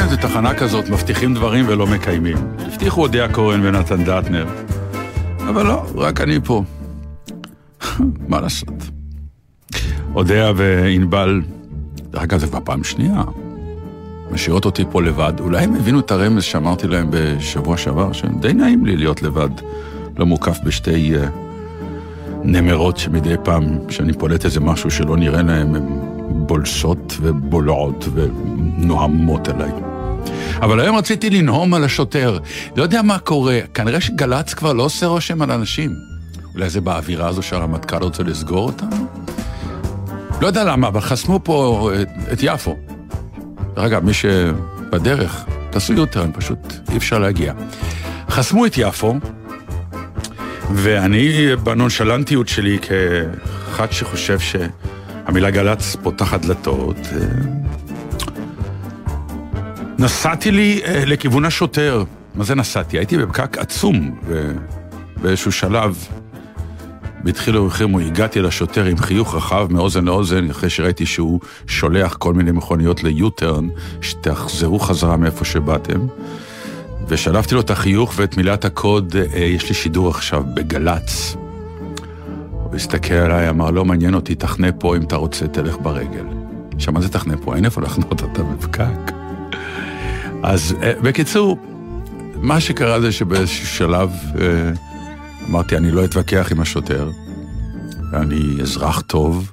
כן, זו תחנה כזאת, מבטיחים דברים ולא מקיימים. הבטיחו אודיה קורן ונתן דטנר, אבל לא, רק אני פה. מה לעשות? אודיה וענבל, דרך אגב, זה כבר פעם שנייה. משאירות אותי פה לבד. אולי הם הבינו את הרמז שאמרתי להם בשבוע שעבר, שדי נעים לי להיות לבד, לא מוקף בשתי uh, נמרות שמדי פעם, כשאני פולט איזה משהו שלא נראה להם, הן בולסות ובולעות ונוהמות אליי. אבל היום רציתי לנהום על השוטר. לא יודע מה קורה, כנראה שגל"צ כבר לא עושה רושם על אנשים. אולי זה באווירה הזו שהרמטכ"ל רוצה לסגור אותנו? לא יודע למה, אבל חסמו פה את, את יפו. דרך אגב, מי שבדרך, תעשו יותר, פשוט אי אפשר להגיע. חסמו את יפו, ואני בנונשלנטיות שלי כאחד שחושב שהמילה גל"צ פותחת דלתות, אה, נסעתי לי אה, לכיוון השוטר. מה זה נסעתי? הייתי בפקק עצום, ובאיזשהו שלב, בהתחילו החרימו, הגעתי לשוטר עם חיוך רחב מאוזן לאוזן, אחרי שראיתי שהוא שולח כל מיני מכוניות ליוטרן, שתחזרו חזרה מאיפה שבאתם. ושלפתי לו את החיוך ואת מילת הקוד, אה, יש לי שידור עכשיו בגל"צ. הוא הסתכל עליי, אמר, לא מעניין אותי, תחנה פה, אם אתה רוצה, תלך ברגל. עכשיו, מה זה תחנה פה? אין איפה לחנות, אתה בפקק. אז אה, בקיצור, מה שקרה זה שבאיזשהו שלב אה, אמרתי, אני לא אתווכח עם השוטר, אני אזרח טוב.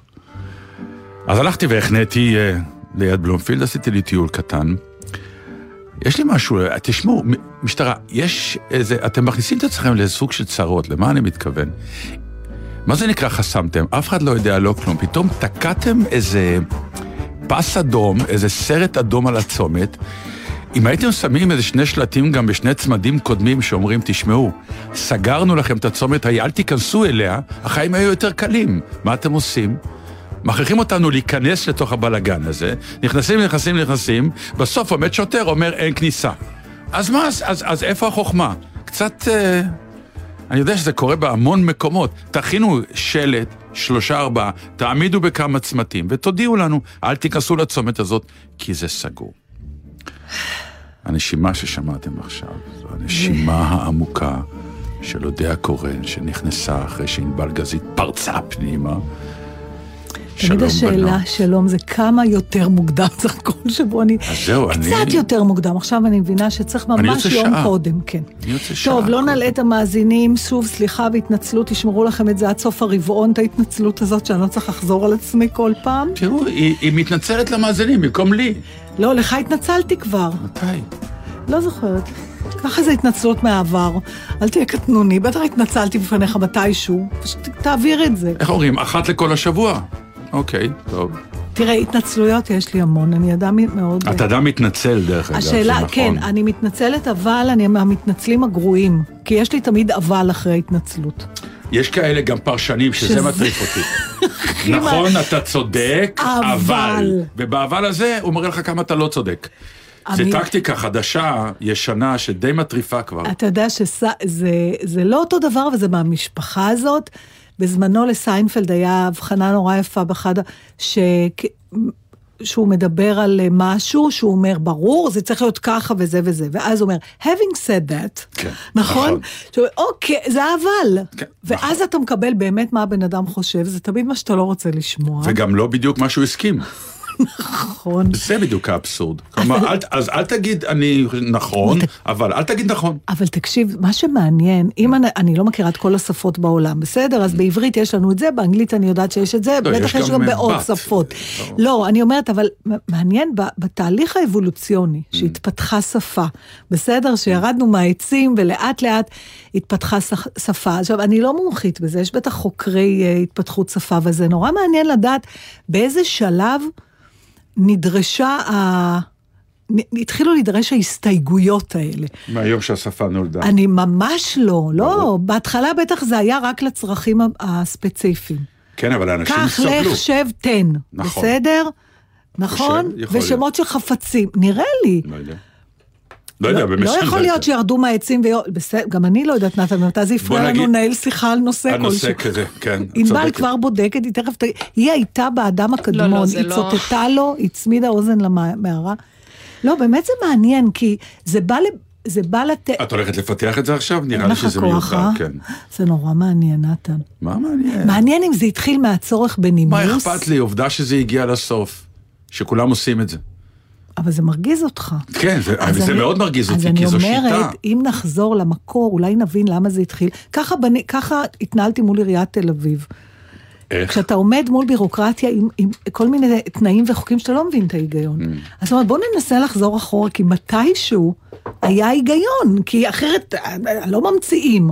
אז הלכתי והחניתי אה, ליד בלומפילד, עשיתי לי טיול קטן. יש לי משהו, תשמעו, משטרה, יש איזה, אתם מכניסים את עצמכם לסוג של צרות, למה אני מתכוון? מה זה נקרא חסמתם? אף אחד לא יודע לא כלום. פתאום תקעתם איזה פס אדום, איזה סרט אדום על הצומת. אם הייתם שמים איזה שני שלטים גם בשני צמדים קודמים שאומרים, תשמעו, סגרנו לכם את הצומת ההיא, אל תיכנסו אליה, החיים היו יותר קלים. מה אתם עושים? מכריחים אותנו להיכנס לתוך הבלגן הזה, נכנסים, נכנסים, נכנסים, בסוף עומד שוטר, אומר אין כניסה. אז מה, אז, אז, אז איפה החוכמה? קצת... אה, אני יודע שזה קורה בהמון מקומות. תכינו שלט, שלושה ארבעה, תעמידו בכמה צמתים, ותודיעו לנו, אל תיכנסו לצומת הזאת, כי זה סגור. הנשימה ששמעתם עכשיו, זו הנשימה העמוקה של אודיה קורן, שנכנסה אחרי שענבל גזית פרצה פנימה. תמיד השאלה, בנות. שלום, זה כמה יותר מוקדם צריך כל שבוע אני... אז זהו, קצת אני- יותר מוקדם, עכשיו אני מבינה שצריך ממש יום שעה. קודם, כן. אני רוצה שעה טוב, לא. נלאה את המאזינים, שוב, סליחה והתנצלות, תשמרו לכם את זה עד סוף הרבעון, את ההתנצלות הזאת, שאני לא צריך לחזור על עצמי כל פעם. תראו, היא, היא מתנצלת למאזינים במקום לי. לא, לך התנצלתי כבר. מתי? לא זוכרת. קח איזה התנצלות מהעבר, אל תהיה קטנוני, בטח התנצלתי בפניך מתישהו, פשוט תעביר את זה. איך אומרים? אחת לכל השבוע. אוקיי, טוב. תראה, התנצלויות יש לי המון, אני אדם מאוד... אתה אדם מתנצל, דרך אגב, השאלה, זה כן, נכון. אני מתנצלת, אבל אני מהמתנצלים הגרועים, כי יש לי תמיד אבל אחרי התנצלות. יש כאלה גם פרשנים שזה שזה- מטריף אותי. נכון, אתה צודק, אבל. אבל. ובאבל הזה הוא מראה לך כמה אתה לא צודק. זו טקטיקה חדשה, ישנה, שדי מטריפה כבר. אתה יודע שזה זה לא אותו דבר, וזה מהמשפחה הזאת. בזמנו לסיינפלד היה הבחנה נורא יפה באחד, ש... שהוא מדבר על אה, משהו, שהוא אומר, ברור, זה צריך להיות ככה וזה וזה, ואז הוא אומר, having said that, כן, נכון? נכון. שהוא אוקיי, זה אבל. כן, ואז נכון. אתה מקבל באמת מה הבן אדם חושב, זה תמיד מה שאתה לא רוצה לשמוע. וגם לא בדיוק מה שהוא הסכים. נכון. זה בדיוק האבסורד. כלומר, אל- אז אל תגיד אני נכון, אבל אל תגיד נכון. אבל תקשיב, מה שמעניין, אם אני, אני לא מכירה את כל השפות בעולם, בסדר? אז בעברית יש לנו את זה, באנגלית אני יודעת שיש את זה, לא, בטח יש גם, אה, בעוד. שפות. ברור. לא, אני אומרת, אבל מעניין, בתהליך האבולוציוני, שהתפתחה שפה, בסדר? שירדנו מהעצים ולאט לאט התפתחה שפה. עכשיו, אני לא מומחית בזה, יש בטח חוקרי אה, התפתחות שפה, וזה נורא מעניין לדעת באיזה שלב נדרשה ה... התחילו להידרש ההסתייגויות האלה. מהיום שהשפה נולדה. אני ממש לא, לא, בהתחלה בטח זה היה רק לצרכים הספציפיים. כן, אבל האנשים קח, סבלו. לך, שב, תן, נכון. בסדר? נכון? להיות. ושמות של חפצים, נראה לי. לא יודע. לא יודע, באמת. לא יכול להיות שירדו מהעצים ויור... בסדר, גם אני לא יודעת, נתן, מתי זה הפריע לנו לנהל שיחה על נושא הנושא כלשהו. כזה, כן. ענבל. כבר בודקת, היא תכף היא הייתה באדם הקדמון, זה היא לא. צוטטה לו, היא הצמידה אוזן למערה. לא, באמת זה מעניין, כי זה בא ל... זה בא לתת... את הולכת לפתח את זה עכשיו? נראה לי שזה כוח, אה? מיוחד, כן. זה נורא מעניין, נתן. מה מעניין? מעניין אם זה התחיל מהצורך בנימוס. מה אכפת לי? עובדה שזה הגיע לסוף. שכולם עושים את זה. אבל זה מרגיז אותך. כן, זה- אז זה אני- מאוד מרגיז אותי, אז כי זו אני שיטה. אומרת, אם נחזור למקור, אולי נבין למה זה התחיל. ככה, בני, ככה התנהלתי מול עיריית תל אביב. איך? כשאתה עומד מול בירוקרטיה עם, עם כל מיני תנאים וחוקים שאתה לא מבין את ההיגיון. Mm. אז זאת אומרת, בוא ננסה לחזור אחורה, כי מתישהו היה היגיון, כי אחרת אה, לא ממציאים.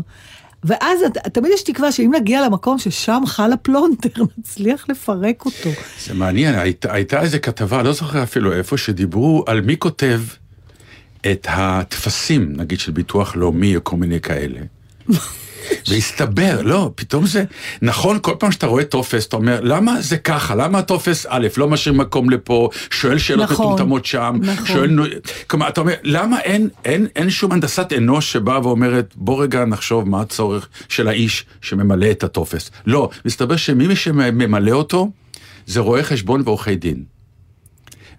ואז תמיד יש תקווה שאם נגיע למקום ששם חל הפלונטר, נצליח לפרק אותו. זה מעניין, הייתה, הייתה איזה כתבה, לא זוכר אפילו איפה, שדיברו על מי כותב את הטפסים, נגיד של ביטוח לאומי או כל מיני כאלה. והסתבר, לא, פתאום זה, נכון, כל פעם שאתה רואה טופס, אתה אומר, למה זה ככה? למה הטופס א', לא משאיר מקום לפה, שואל שאלות נכון, מטומטמות שם, נכון. שואל, כלומר, אתה אומר, למה אין, אין, אין שום הנדסת אנוש שבאה ואומרת, בוא רגע נחשוב מה הצורך של האיש שממלא את הטופס. לא, מסתבר שמי שממלא אותו, זה רואי חשבון ועורכי דין.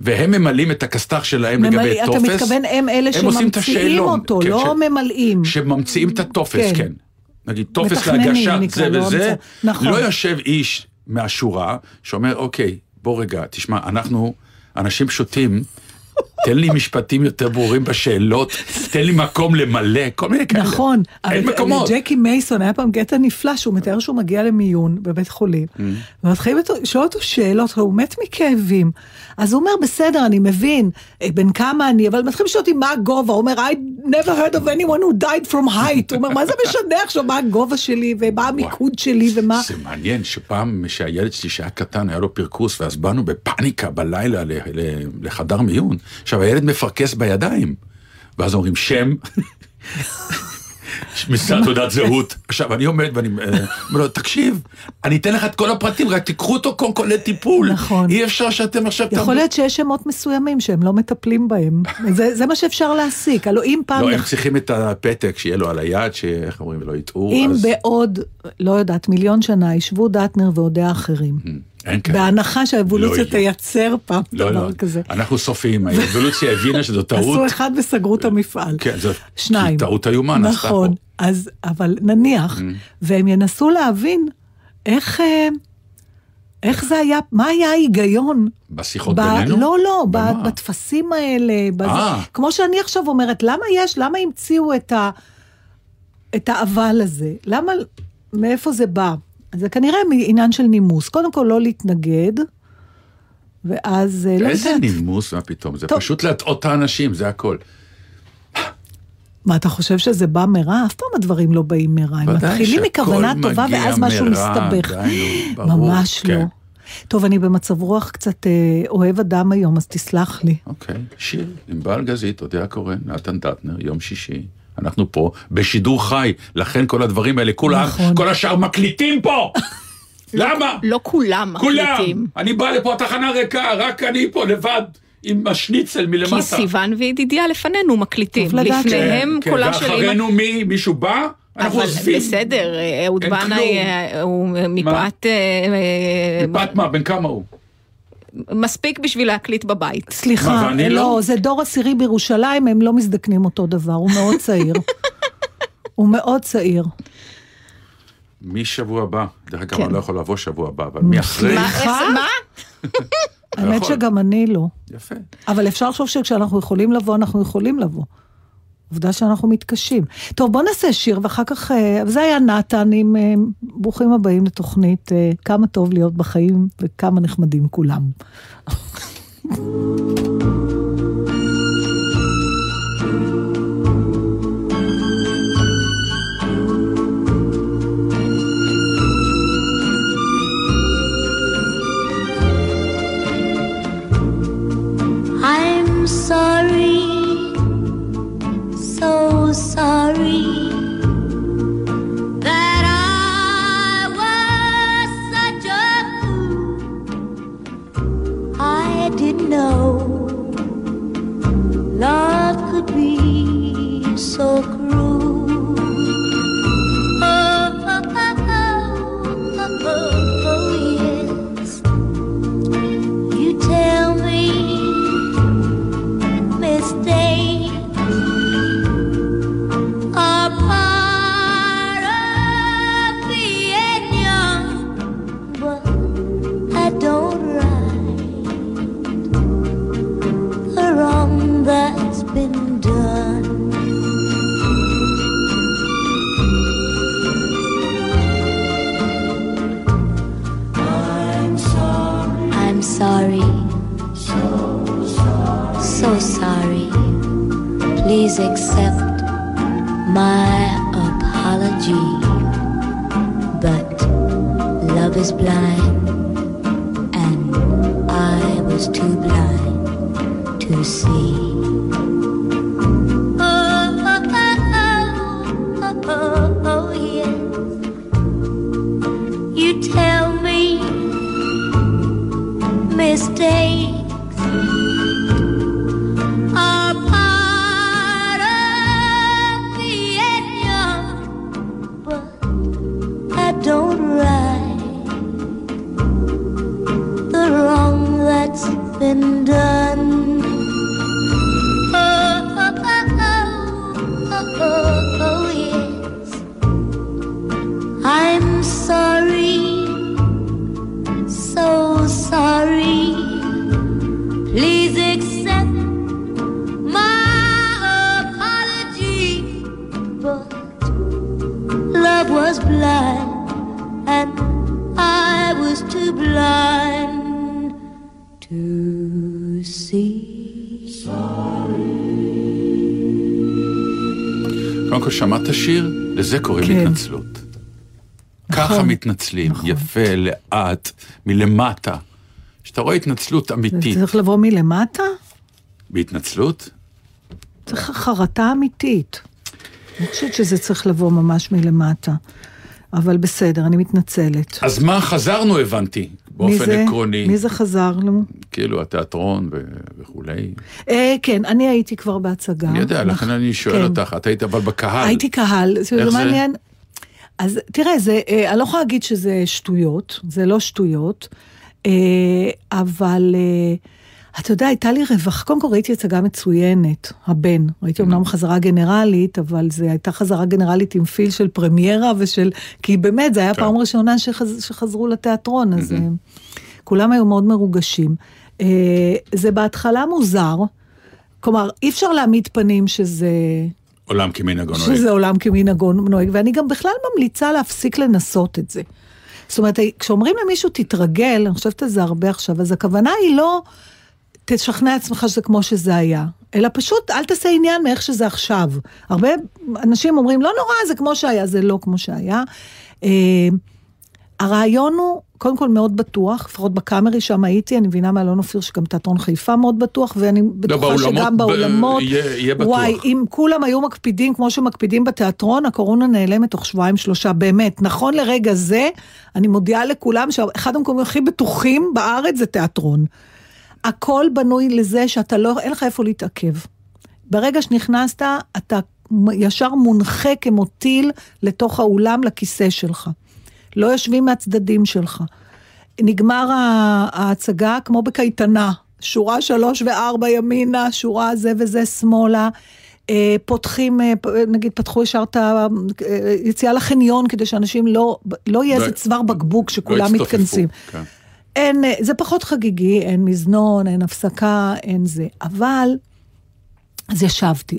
והם ממלאים את הכסת"ח שלהם ממלא- לגבי אתה טופס. מתכוון, הם אלה הם שממציאים אותו, כן, לא ש- ממלאים. שממציאים את הטופס, כן. כן. נגיד, טופס להגשת נקרא, זה וזה. נכון. לא יושב איש מהשורה שאומר, אוקיי, בוא רגע, תשמע, אנחנו אנשים פשוטים, תן לי משפטים יותר ברורים בשאלות, תן לי מקום למלא, כל מיני כאלה. נכון. אין אבל מקומות. לג'קי מייסון היה פעם קטע נפלא, שהוא מתאר שהוא מגיע למיון בבית חולים, Mm. ומתחילים לשאול אותו שאלות, הוא מת מכאבים. אז הוא אומר, בסדר, אני מבין, אה, בן כמה אני, אבל מתחילים לשאול אותי מה הגובה, הוא אומר, I never heard of anyone who died from height. הוא אומר, מה זה משנה עכשיו מה הגובה שלי, ומה המיקוד שלי, ומה... זה מעניין שפעם שהילד שלי שהיה קטן היה לו פרכוס ואז באנו בפאניקה בלילה לחדר מיון. עכשיו הילד מפרכס בידיים. ואז אומרים שם, מסע תעודת זהות. עכשיו אני עומד ואני אה, אומר לו תקשיב, אני אתן לך את כל הפרטים רק תיקחו אותו קודם כל לטיפול. נכון. אי אפשר שאתם עכשיו... יכול להיות שיש שמות מסוימים שהם לא מטפלים בהם. זה, זה מה שאפשר להסיק. הלוא אם פעם... לא, הם צריכים את הפתק שיהיה לו על היד, שאיך אומרים, לא יטעו. אם בעוד, לא יודעת, מיליון שנה ישבו דטנר ואודי האחרים, אין כאלה. בהנחה שהאבולוציה לא. תייצר פעם לא, דבר לא, כזה. אנחנו סופיים, האבולוציה הבינה שזו טעות. עשו אחד וסגרו את המפעל. כן, זו שניים. טעות איומה נעשתה נכון, פה. אז, אבל נניח, והם ינסו להבין איך, אה, איך זה היה, מה היה ההיגיון. בשיחות ב- בינינו? לא, לא, במה? בטפסים האלה, בזה. אה. כמו שאני עכשיו אומרת, למה יש, למה המציאו את, ה, את האבל הזה? למה, מאיפה זה בא? זה כנראה עניין של נימוס. קודם כל, לא להתנגד, ואז, אה, לא איזה יודעת. נימוס, מה פתאום? זה טוב. פשוט להטעות את האנשים, זה הכל. מה, אתה חושב שזה בא מרע? אף פעם הדברים לא באים מרע. הם מתחילים מכוונה טובה, ואז משהו מרע, מסתבך. די, ברור, ממש כן. לא. טוב, אני במצב רוח קצת אה, אוהב אדם היום, אז תסלח לי. אוקיי, שיר, ענבל גזית, אודיה קורן, נתן דטנר, יום שישי. אנחנו פה בשידור חי, לכן כל הדברים האלה, כולם, נכון. כל השאר מקליטים פה! למה? לא כולם כולם! מקליטים. אני בא לפה, התחנה ריקה, רק אני פה לבד עם השניצל מלמטה. כי סיוון וידידיה לפנינו מקליטים. טוב לדעת לפניהם כן, קולה של אימא. ואחרינו מי? מישהו בא? אנחנו אבל עוזבים. בסדר, אהוד אין בנאי כלום. אה, הוא מפאת... אה, אה, בת מה, בן כמה הוא? מספיק בשביל להקליט בבית. סליחה, לא, לא? זה דור עשירי בירושלים, הם לא מזדקנים אותו דבר, הוא מאוד צעיר. הוא מאוד צעיר. משבוע הבא, דרך אגב, כן. אני לא יכול לבוא שבוע הבא, אבל מי אחרי? מה? האמת יכול. שגם אני לא. יפה. אבל אפשר לחשוב שכשאנחנו יכולים לבוא, אנחנו יכולים לבוא. עובדה שאנחנו מתקשים. טוב, בוא נעשה שיר, ואחר כך... אה, זה היה נתן עם אה, ברוכים הבאים לתוכנית אה, כמה טוב להיות בחיים וכמה נחמדים כולם. I'm sorry, 서 שמעת שיר? לזה קוראים כן. התנצלות. ככה נכון, מתנצלים, נכון. יפה, לאט, מלמטה. כשאתה רואה התנצלות זה אמיתית צריך לבוא מלמטה? בהתנצלות, צריך חרטה אמיתית. אני חושבת שזה צריך לבוא ממש מלמטה. אבל בסדר, אני מתנצלת. אז מה חזרנו הבנתי, מי באופן זה? עקרוני, מי זה חזר לנו? כאילו התיאטרון ו- וכולי. אה, כן, אני הייתי כבר בהצגה. אני יודע, נכ- לכן אני שואל כן. אותך, את היית אבל בקהל. הייתי קהל, זה? מעניין. אז תראה, זה, אה, אני לא יכולה להגיד שזה שטויות, זה לא שטויות, אה, אבל אה, אתה יודע, הייתה לי רווחה, קודם כל ראיתי הצגה מצוינת, הבן. ראיתי אומנם חזרה גנרלית, אבל זו הייתה חזרה גנרלית עם פיל של פרמיירה ושל... כי באמת, זו הייתה כן. פעם ראשונה שחז, שחזרו לתיאטרון, אז אה, כולם היו מאוד מרוגשים. אה, זה בהתחלה מוזר, כלומר, אי אפשר להעמיד פנים שזה... עולם כמנהגו נוהג. שזה עולם כמנהגו נוהג, ואני גם בכלל ממליצה להפסיק לנסות את זה. זאת אומרת, כשאומרים למישהו תתרגל, אני חושבת על זה הרבה עכשיו, אז הכוונה היא לא תשכנע עצמך שזה כמו שזה היה, אלא פשוט אל תעשה עניין מאיך שזה עכשיו. הרבה אנשים אומרים, לא נורא, זה כמו שהיה, זה לא כמו שהיה. אה, הרעיון הוא, קודם כל מאוד בטוח, לפחות בקאמרי שם הייתי, אני מבינה מאלון אופיר שגם תיאטרון חיפה מאוד בטוח, ואני בטוחה לא, באולמות, שגם ב- באולמות, יהיה- יהיה בטוח. וואי, אם כולם היו מקפידים כמו שמקפידים בתיאטרון, הקורונה נעלמת תוך שבועיים שלושה, באמת. נכון לרגע זה, אני מודיעה לכולם שאחד המקומות הכי בטוחים בארץ זה תיאטרון. הכל בנוי לזה שאתה לא, אין לך איפה להתעכב. ברגע שנכנסת, אתה ישר מונחה כמו טיל לתוך האולם, לכיסא שלך. לא יושבים מהצדדים שלך. נגמר ההצגה כמו בקייטנה, שורה שלוש וארבע ימינה, שורה זה וזה שמאלה. אה, פותחים, אה, נגיד פתחו ישר את היציאה לחניון כדי שאנשים לא, לא יהיה לא- איזה צוואר בקבוק לא שכולם מתכנסים. כן. אין, אה, זה פחות חגיגי, אין מזנון, אין הפסקה, אין זה. אבל, אז ישבתי.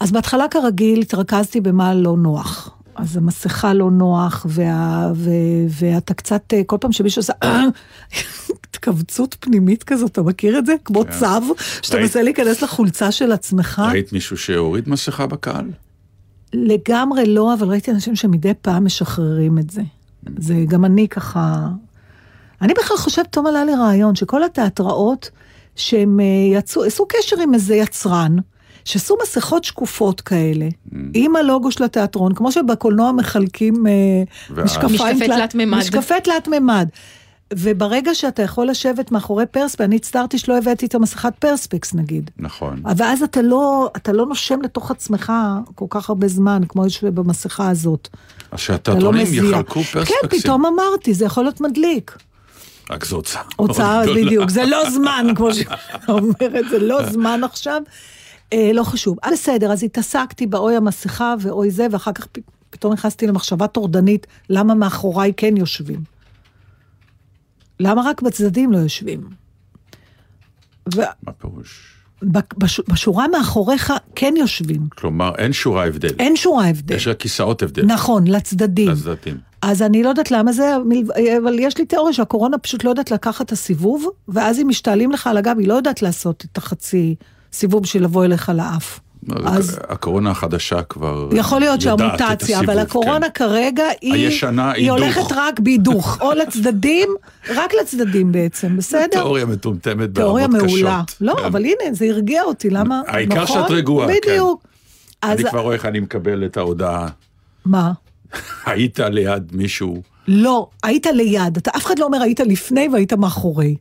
אז בהתחלה כרגיל התרכזתי במה לא נוח. אז המסכה לא נוח, וה, ו, ואתה קצת, אה, כל פעם שמישהו עושה התכווצות פנימית כזאת, אתה מכיר את זה? כמו כן. צו, שאתה ראית- מנסה להיכנס לחולצה של עצמך. ראית מישהו שהוריד מסכה בקהל? לגמרי לא, אבל ראיתי אנשים שמדי פעם משחררים את זה. זה גם אני ככה... אני בכלל חושבת, תום עלה לי רעיון, שכל התיאטראות שהם אה, יצאו, עשו קשר עם איזה יצרן, שעשו מסכות שקופות כאלה, עם הלוגו של התיאטרון, כמו שבקולנוע מחלקים אה, וה- משקפיים משקפי תלת- ממד. משקפי תלת ממד. וברגע שאתה יכול לשבת מאחורי פרספקס, אני הצטערתי שלא הבאתי את המסכת פרספקס נגיד. נכון. ואז אתה לא, אתה לא נושם לתוך עצמך כל כך הרבה זמן, כמו יש במסכה הזאת. אז אתה לא שהתיאטרונים מזיע. יחלקו פרספקסים. כן, פתאום אמרתי, זה יכול להיות מדליק. רק זו הוצאה. הוצאה. בדיוק, זה לא זמן, כמו שאומרת, זה לא זמן עכשיו. אה, לא חשוב. בסדר, אז התעסקתי באוי המסכה ואוי זה, ואחר כך פתאום נכנסתי למחשבה טורדנית, למה מאחוריי כן יושבים? למה רק בצדדים לא יושבים? מה פירוש? ובשורה מאחוריך כן יושבים. כלומר, אין שורה הבדל. אין שורה הבדל. יש רק כיסאות הבדל. נכון, לצדדים. לצדדים. אז אני לא יודעת למה זה, אבל יש לי תיאוריה שהקורונה פשוט לא יודעת לקחת את הסיבוב, ואז אם משתעלים לך על הגב, היא לא יודעת לעשות את החצי סיבוב של לבוא אליך לאף. אז הקורונה החדשה כבר יכול להיות יודעת את שהמוטציה, הסיבוב, אבל הקורונה כן. כרגע היא, הישנה, היא הידוך. הולכת רק בהידוך, או לצדדים, רק לצדדים בעצם, בסדר? תיאוריה מטומטמת תיאוריה ברמות קשות. מעולה. לא, כן. אבל הנה, זה הרגיע אותי, למה? העיקר נכון? שאת רגועה, כן. בדיוק. אני כבר רואה איך אני מקבל את ההודעה. מה? היית ליד מישהו, לא, היית ליד, אתה אף אחד לא אומר היית לפני והיית מאחורי.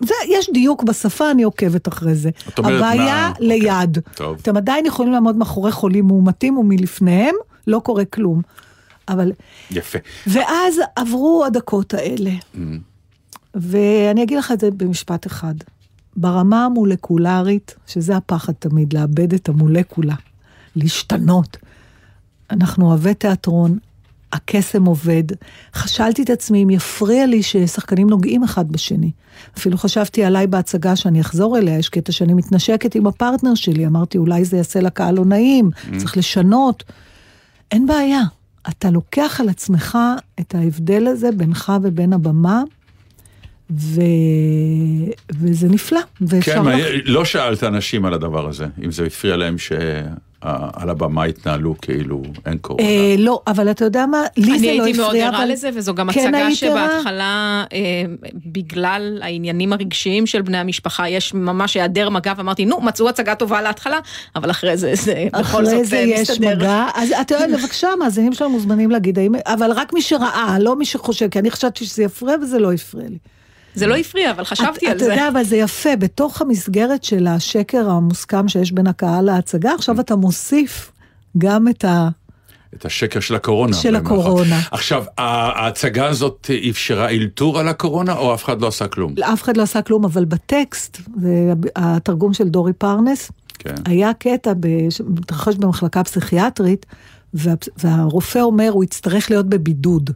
זה, יש דיוק בשפה, אני עוקבת אחרי זה. את אומרת הבעיה מה- ליד. טוב. אתם עדיין יכולים לעמוד מאחורי חולים מאומתים ומלפניהם לא קורה כלום. אבל, יפה. ואז עברו הדקות האלה. Mm. ואני אגיד לך את זה במשפט אחד. ברמה המולקולרית, שזה הפחד תמיד, לאבד את המולקולה, להשתנות. אנחנו אוהבי תיאטרון, הקסם עובד. חשלתי את עצמי אם יפריע לי ששחקנים נוגעים אחד בשני. אפילו חשבתי עליי בהצגה שאני אחזור אליה, יש קטע שאני מתנשקת עם הפרטנר שלי, אמרתי אולי זה יעשה לקהל לא נעים, צריך לשנות. אין בעיה, אתה לוקח על עצמך את ההבדל הזה בינך ובין הבמה, ו... וזה נפלא, ואפשר... כן, לך- לא שאלת אנשים על הדבר הזה, אם זה הפריע להם שעל הבמה התנהלו כאילו אין קורונה. אה, לא, אבל אתה יודע מה? לי זה לא אני הפריע, הייתי מאוד ערה אבל- לזה, וזו גם כן הצגה? שבהתחלה, אה, בגלל העניינים הרגשיים של בני המשפחה, יש ממש היעדר מגע, ואמרתי, נו, מצאו הצגה טובה להתחלה, אבל אחרי זה, זה בכל אחרי זאת זה אה, יש מסתדר. מגע, אז אתה יודע, בבקשה, המאזינים שלנו מוזמנים להגיד, אבל רק מי שראה, לא מי שחושב, כי אני חשבתי שזה יפריע וזה לא הפריע לי. זה לא הפריע, אבל חשבתי את- על אתה זה. יודע, אבל זה יפה, בתוך המסגרת של השקר המוסכם שיש בין הקהל להצגה, עכשיו אתה מוסיף גם את ה... את השקר של הקורונה. של. הקורונה. עכשיו, ההצגה הזאת אפשרה אלתור על הקורונה, או אף אחד לא עשה כלום? אף אחד לא עשה כלום, אבל בטקסט, זה התרגום של דורי פרנס, כן. היה קטע ב- שמתרחש במחלקה פסיכיאטרית, וה, והרופא אומר, הוא יצטרך להיות בבידוד.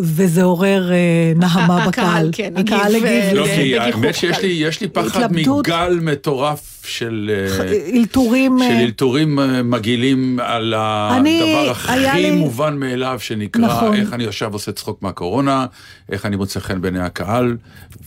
וזה עורר אה, נהמה הקהל, בקהל. כן, הקהל הגיב, אה, לא. כי האמת שיש. לי, יש לי פחד. מגל מטורף של... אה, אלתורים... של אה, אלתורים אה, מגעילים על הדבר הכי לי- מובן מאליו שנקרא נכון. איך אני עכשיו עושה צחוק מהקורונה, איך אני מוצא חן בעיני הקהל,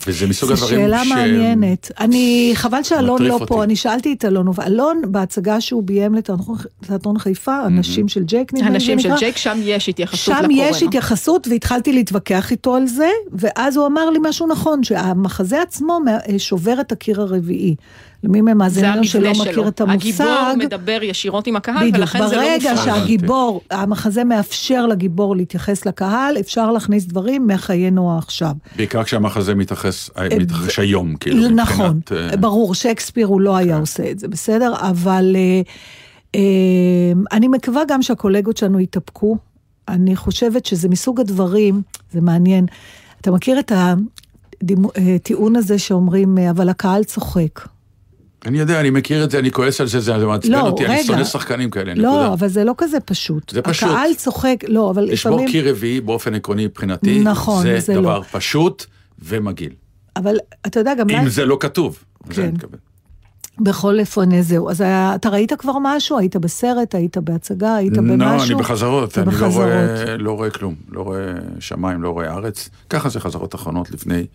וזה מסוג זו הדברים שאלה מעניינת. אני, חבל שאלון לא אותי. פה, אני שאלתי את אלון, ואלון, בהצגה שהוא ביים לתיאטרון תיאטרון חיפה, אנשים של ג'ייק נדמה לי הנשים זה של ג'ייק, שם יש התייחסות שם לקורונה. יש התייחסות, והתחלתי להתווכח איתו על זה, ואז הוא אמר לי משהו נכון, שהמחזה עצמו שובר את הקיר הרביעי. למי ממאזיננו שלא המבנה מכיר שלו. את המושג, הגיבור מדבר ישירות עם הקהל, בדיוק, ולכן זה לא ברגע מופרך. שהגיבור, המחזה מאפשר לגיבור להתייחס לקהל, אפשר להכניס דברים מחיינו העכשיו. בעיקר כשהמחזה מתרחש, אה, מתרחש היום, כאילו, נכון, מבחינת, אה, ברור, שייקספיר הוא לא היה עושה את זה, בסדר? אבל אה, אה, אני מקווה גם שהקולגות שלנו יתאפקו. אני חושבת שזה מסוג הדברים, זה מעניין. אתה מכיר את הטיעון הזה שאומרים, אה, אבל הקהל צוחק. אני יודע, אני מכיר את זה, אני כועס על זה, זה מעצבן לא, אותי, אני רגע. שונא שחקנים כאלה, לא, נקודה. אבל זה לא כזה פשוט. זה פשוט. הקהל צוחק, לא, אבל לשבור לפעמים... קיר רביעי באופן עקרוני מבחינתי, נכון, זה זה לא. דבר פשוט, ומגעיל. אבל אתה יודע, גם... אם לה- זה לא כתוב. זה כן. אני מתכוון. בכל אופן, זהו. אז היה- אתה ראית כבר משהו? היית בסרט? היית בהצגה? היית במשהו? לא, אני בחזרות, אני לא בחזרות. רואה, לא רואה כלום, לא רואה שמיים, לא רואה ארץ, ככה זה חזרות אחרונות לפני,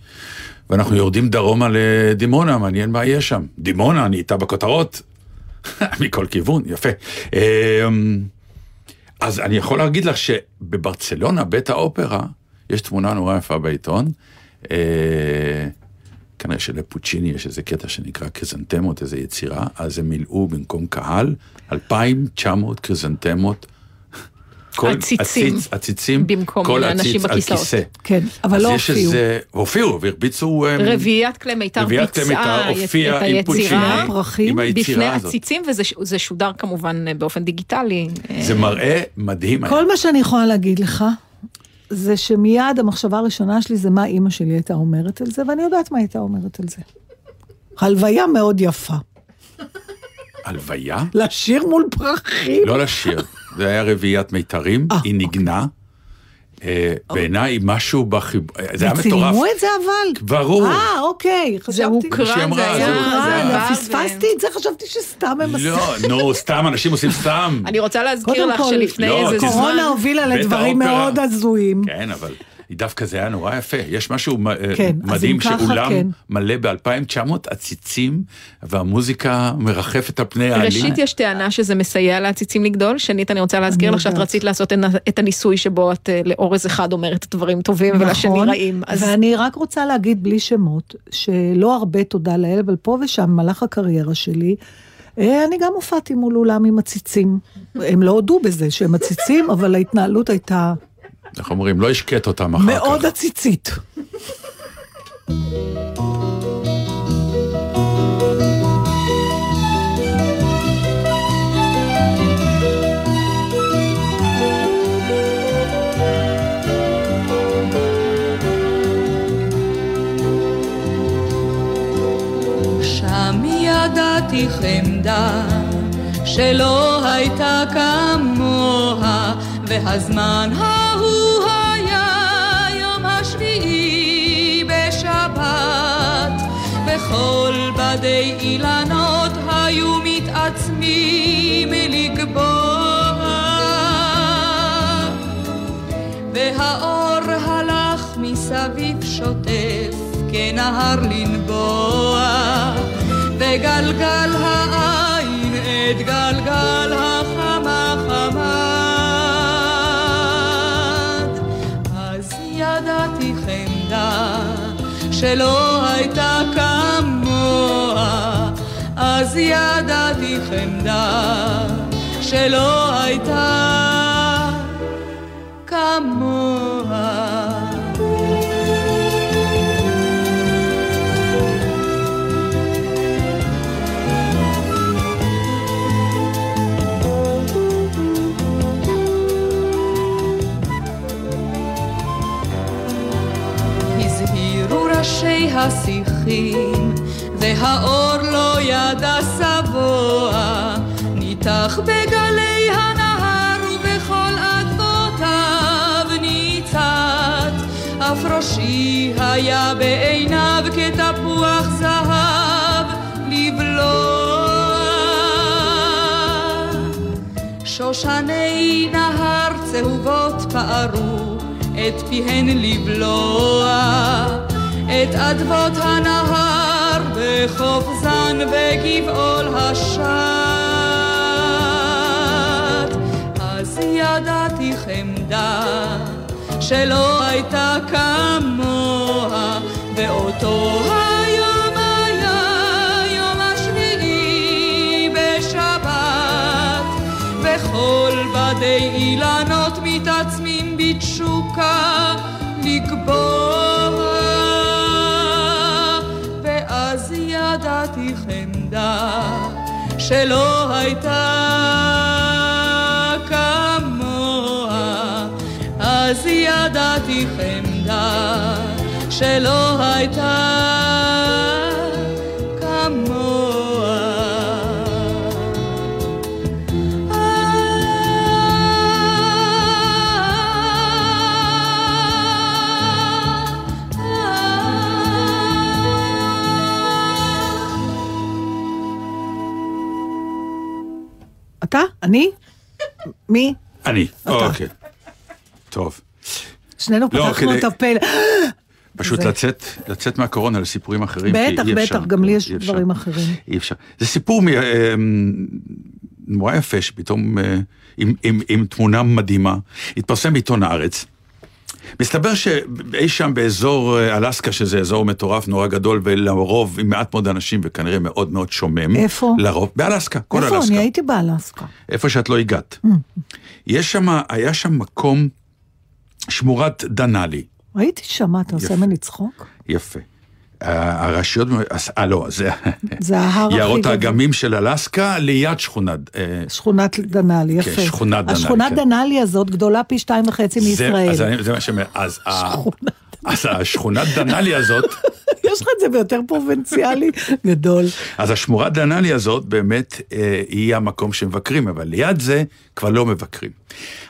ואנחנו יורדים דרומה לדימונה, מעניין מה יהיה שם. דימונה, אני איתה בכותרות, מכל כיוון, יפה. אמ, אז אני יכול להגיד לך שבברצלונה, בית האופרה, יש תמונה נורא יפה בעיתון. אה, כנראה שלפוצ'יני יש איזה קטע שנקרא קריזנטמות, איזה יצירה, אז הם מילאו במקום קהל 2,900 קריזנטמות. כל עציצים. עציץ, עציצים, במקום כל אנשים עציץ על בכיסאות. כיסא. כן, אבל לא אז יש הופיעו. איזה, הופיעו והרביצו... רביעיית כלי מיתר רביעיית כלי ביצעה את עם היצירה פוצ'יני, פרחים עם בפני היצירה הזאת. עציצים, וזה שודר כמובן אה, באופן דיגיטלי. אה, זה מראה מדהים. היה. כל מה שאני יכולה להגיד לך, זה שמיד המחשבה הראשונה שלי זה מה אימא שלי הייתה אומרת על זה, ואני יודעת מה הייתה אומרת על זה. הלוויה מאוד יפה. הלוויה? לשיר מול פרחים? לא לשיר, זה היה רביעיית מיתרים, אה, היא ניגנה. אה, בעיניי משהו בחיבור, זה היה מטורף. וצילמו את זה אבל? ברור. אה, אוקיי. זה הוקרן, זה היה... הוקרן, אה, פספסתי את זה, חשבתי שסתם הם עשו. לא, נו, סתם, אנשים עושים סתם. אני רוצה להזכיר לך שלפני לא, איזה. זמן... קורונה הובילה לדברים. מאוד הזויים. כן, אבל דווקא זה היה נורא יפה. יש משהו אה, כן, מדהים שאולם כן. מלא ב-2900 עציצים, והמוזיקה מרחפת על פני העלים. ראשית יש טענה שזה מסייע לעציצים לגדול, שנית אני רוצה להזכיר לך שאת. רצית לעשות את הניסוי שבו את אה, לאורז אחד אומרת דברים טובים ולשני נכון, רעים. אז ואני רק רוצה להגיד בלי שמות, שלא הרבה תודה לאל, אבל פה ושם, במהלך הקריירה שלי, אה, אני גם הופעתי מול אולם עם עציצים. הם לא הודו בזה שהם עציצים, אבל ההתנהלות הייתה איך אומרים, לא השקט אותם אחר מאוד כך. עציצית. שם ידעתי חמדה שלא הייתה כמוה, והזמן ההוא וכל בדי אילנות היו מתעצמים לגבוה. והאור הלך מסביב שוטף כנהר לנבוע, וגלגל העין את גלגל החמה חמד. אז ידעתי חמדה שלא הייתה כמוה, אז ידעתי חמדה שלא הייתה כמוה. ראשי השיחים, והאור לא ידע שבוע, ניתח בגלי הנהר ובכל אדמותיו ניצת, אף ראשי היה בעיניו כתפוח זהב לבלוע. שושני נהר צהובות פערו את פיהן לבלוע את אדמות הנהר בחוף זן בגבעול השט אז ידעתי חמדה שלא הייתה כמוה ואותו היום היה יום השביעי בשבת. וכל בדי אילנות שלא הייתה כמוה. אז ידעתי חמדה שלא הייתה אתה? אני? מי? אני, אוקיי. טוב. שנינו לא, פתחנו את הפה. פשוט זה- לצאת, לצאת מהקורונה לסיפורים אחרים, בטח, אפשר. בטח, גם לי יש אפשר. דברים אחרים. אי אפשר. זה סיפור מ- אה, נורא יפה, שפתאום אה, עם, עם, עם תמונה מדהימה, התפרסם בעיתון הארץ. מסתבר שאי שם באזור אה, אלסקה, שזה אזור מטורף, נורא גדול, ולרוב עם מעט מאוד אנשים, וכנראה מאוד מאוד שומם. איפה? לרוב, באלסקה, כל איפה? אלסקה. אני הייתי באלסקה. איפה שאת לא הגעת. יש שם, היה שם מקום, שמורת דנאלי. הייתי שם, אתה עושה. ממני צחוק? יפה. הרשויות, אה לא, זה זה ההר הכי יערות. האגמים של אלסקה ליד שכונת, אה, שכונת דנאלי, יפה. שכונת דנאלי, השכונת כן. דנאלי הזאת גדולה פי שתיים וחצי זה- מישראל. אז זה מה שאומר, אז אז השכונת דנאלי הזאת, יש לך את זה ביותר פרובינציאלי גדול. אז השמורת דנאלי הזאת באמת אה, היא המקום שמבקרים, אבל ליד זה כבר לא מבקרים.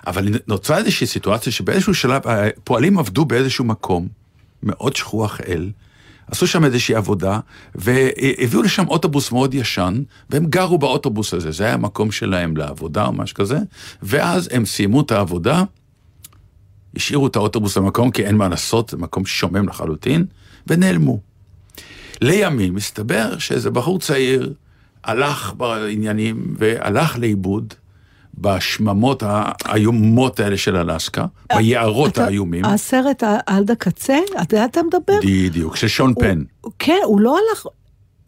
אבל נוצרה איזושהי סיטואציה שבאיזשהו שלב הפועלים עבדו באיזשהו מקום מאוד שכוח אל, עשו שם איזושהי עבודה, והביאו לשם אוטובוס מאוד ישן, והם גרו באוטובוס הזה, זה היה המקום שלהם לעבודה או משהו כזה, ואז הם סיימו את העבודה, השאירו את האוטובוס במקום, כי אין מה לעשות, זה מקום שומם לחלוטין, ונעלמו. לימים מסתבר שאיזה בחור צעיר הלך בעניינים והלך לאיבוד בשממות האיומות האלה של אלסקה, ביערות אתה- האיומים. הסרט ה- עד הקצה, אתה יודע, אתה מדבר? בדיוק, של שון פן. כן, הוא לא הלך...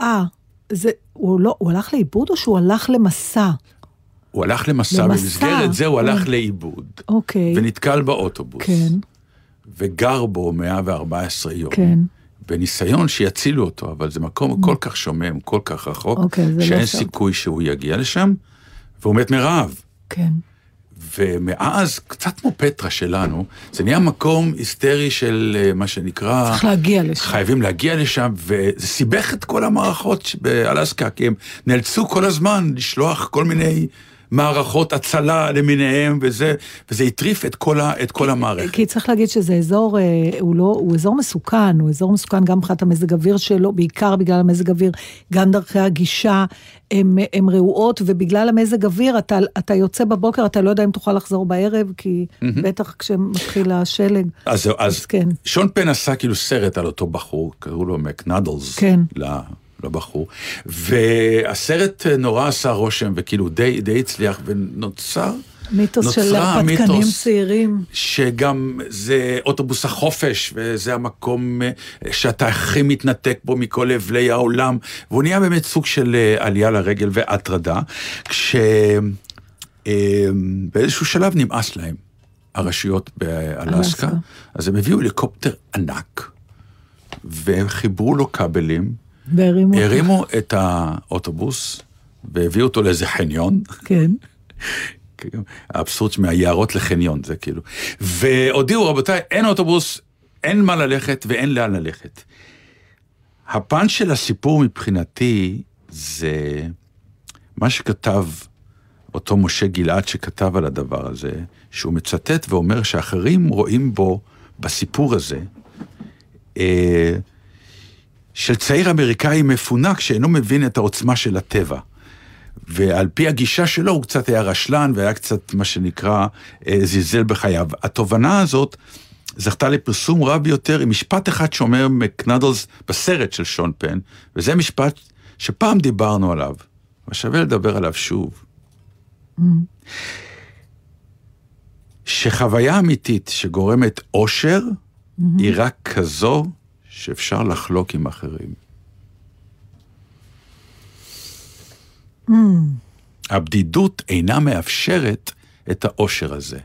אה, זה... הוא לא... הוא הלך לאיבוד או שהוא הלך למסע? הוא הלך למסע. במסגרת זה הוא הלך אה. לאיבוד, אוקיי. ונתקל באוטובוס, כן, וגר בו 114 יום. כן. בניסיון שיצילו אותו, אבל זה מקום כל כך שומם, כל כך רחוק, אוקיי, לא שאין אפשר. סיכוי שהוא יגיע לשם, והוא מת מרעב. כן. ומאז, קצת כמו פטרה שלנו, זה נהיה מקום היסטרי של אה, מה שנקרא... צריך להגיע לשם. חייבים להגיע לשם, וזה סיבך את כל המערכות באלסקה, כי הם נאלצו כל הזמן לשלוח כל מיני מערכות הצלה למיניהם, וזה, וזה הטריף את כל, ה, את כל המערכת. כי צריך להגיד שזה אזור, אה, הוא לא, הוא אזור מסוכן, הוא אזור מסוכן גם מבחינת המזג אוויר שלו, בעיקר בגלל המזג אוויר, גם דרכי הגישה הם רעועות, ובגלל המזג אוויר אתה, אתה יוצא בבוקר, אתה לא יודע אם תוכל לחזור בערב, כי בטח כשמתחיל השלג. אז, אז אז כן. שון פן עשה כאילו סרט על אותו בחור, קראו לו מקנדלס. כן. ל- לבחור. והסרט אה, נורא עשה רושם, וכאילו די, די הצליח, ונוצר... מיתוס של הרפתקנים צעירים. שגם זה אוטובוס החופש, וזה המקום אה, שאתה הכי מתנתק בו מכל אבלי העולם, והוא נהיה באמת סוג של אה, עלייה לרגל והטרדה, כשבאיזשהו שלב נמאס להם, הרשויות באלסקה, אלסקה. אז הם הביאו הליקופטר ענק, והם חיברו לו כבלים, והרימו. הרימו את האוטובוס, והביאו אותו לאיזה חניון, כן. האבסורד מהיערות לחניון, זה כאילו. והודיעו, רבותיי, אין אוטובוס, אין מה ללכת ואין לאן ללכת. הפן של הסיפור מבחינתי זה מה שכתב אותו משה גלעד שכתב על הדבר הזה, שהוא מצטט ואומר שאחרים רואים בו, בסיפור הזה, אה, של צעיר אמריקאי מפונק שאינו מבין את העוצמה של הטבע. ועל פי הגישה שלו הוא קצת היה רשלן והיה קצת מה שנקרא אה, זלזל בחייו. התובנה הזאת זכתה לפרסום רב ביותר עם משפט אחד שאומר מקנדלס בסרט של שון פן, וזה משפט שפעם דיברנו עליו, ושווה לדבר עליו שוב. שחוויה אמיתית שגורמת אושר היא רק כזו שאפשר לחלוק עם אחרים. הבדידות אינה מאפשרת את האושר הזה.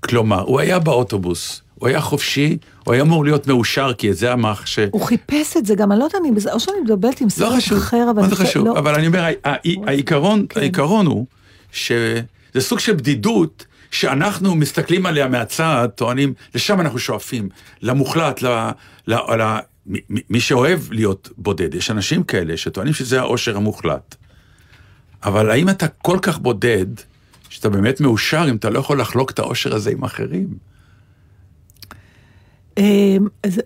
כלומר, הוא היה באוטובוס, הוא היה חופשי, הוא היה אמור להיות מאושר, כי זה המח ש... הוא חיפש את זה, גם אני לא יודעת, אני בזה- או שאני מדברת עם לא סרט חשוב, אחר, אבל... מה זה חשוב? לא. אבל אני אומר, העיקרון, כן. העיקרון הוא שזה סוג של בדידות שאנחנו מסתכלים עליה מהצד, טוענים, לשם אנחנו שואפים, למוחלט, ל... ל, ל מי, שאוהב להיות בודד, יש אנשים כאלה שטוענים שזה האושר המוחלט. אבל האם אתה כל כך בודד, שאתה באמת מאושר אם אתה לא יכול לחלוק את האושר הזה עם אחרים? אמ, אז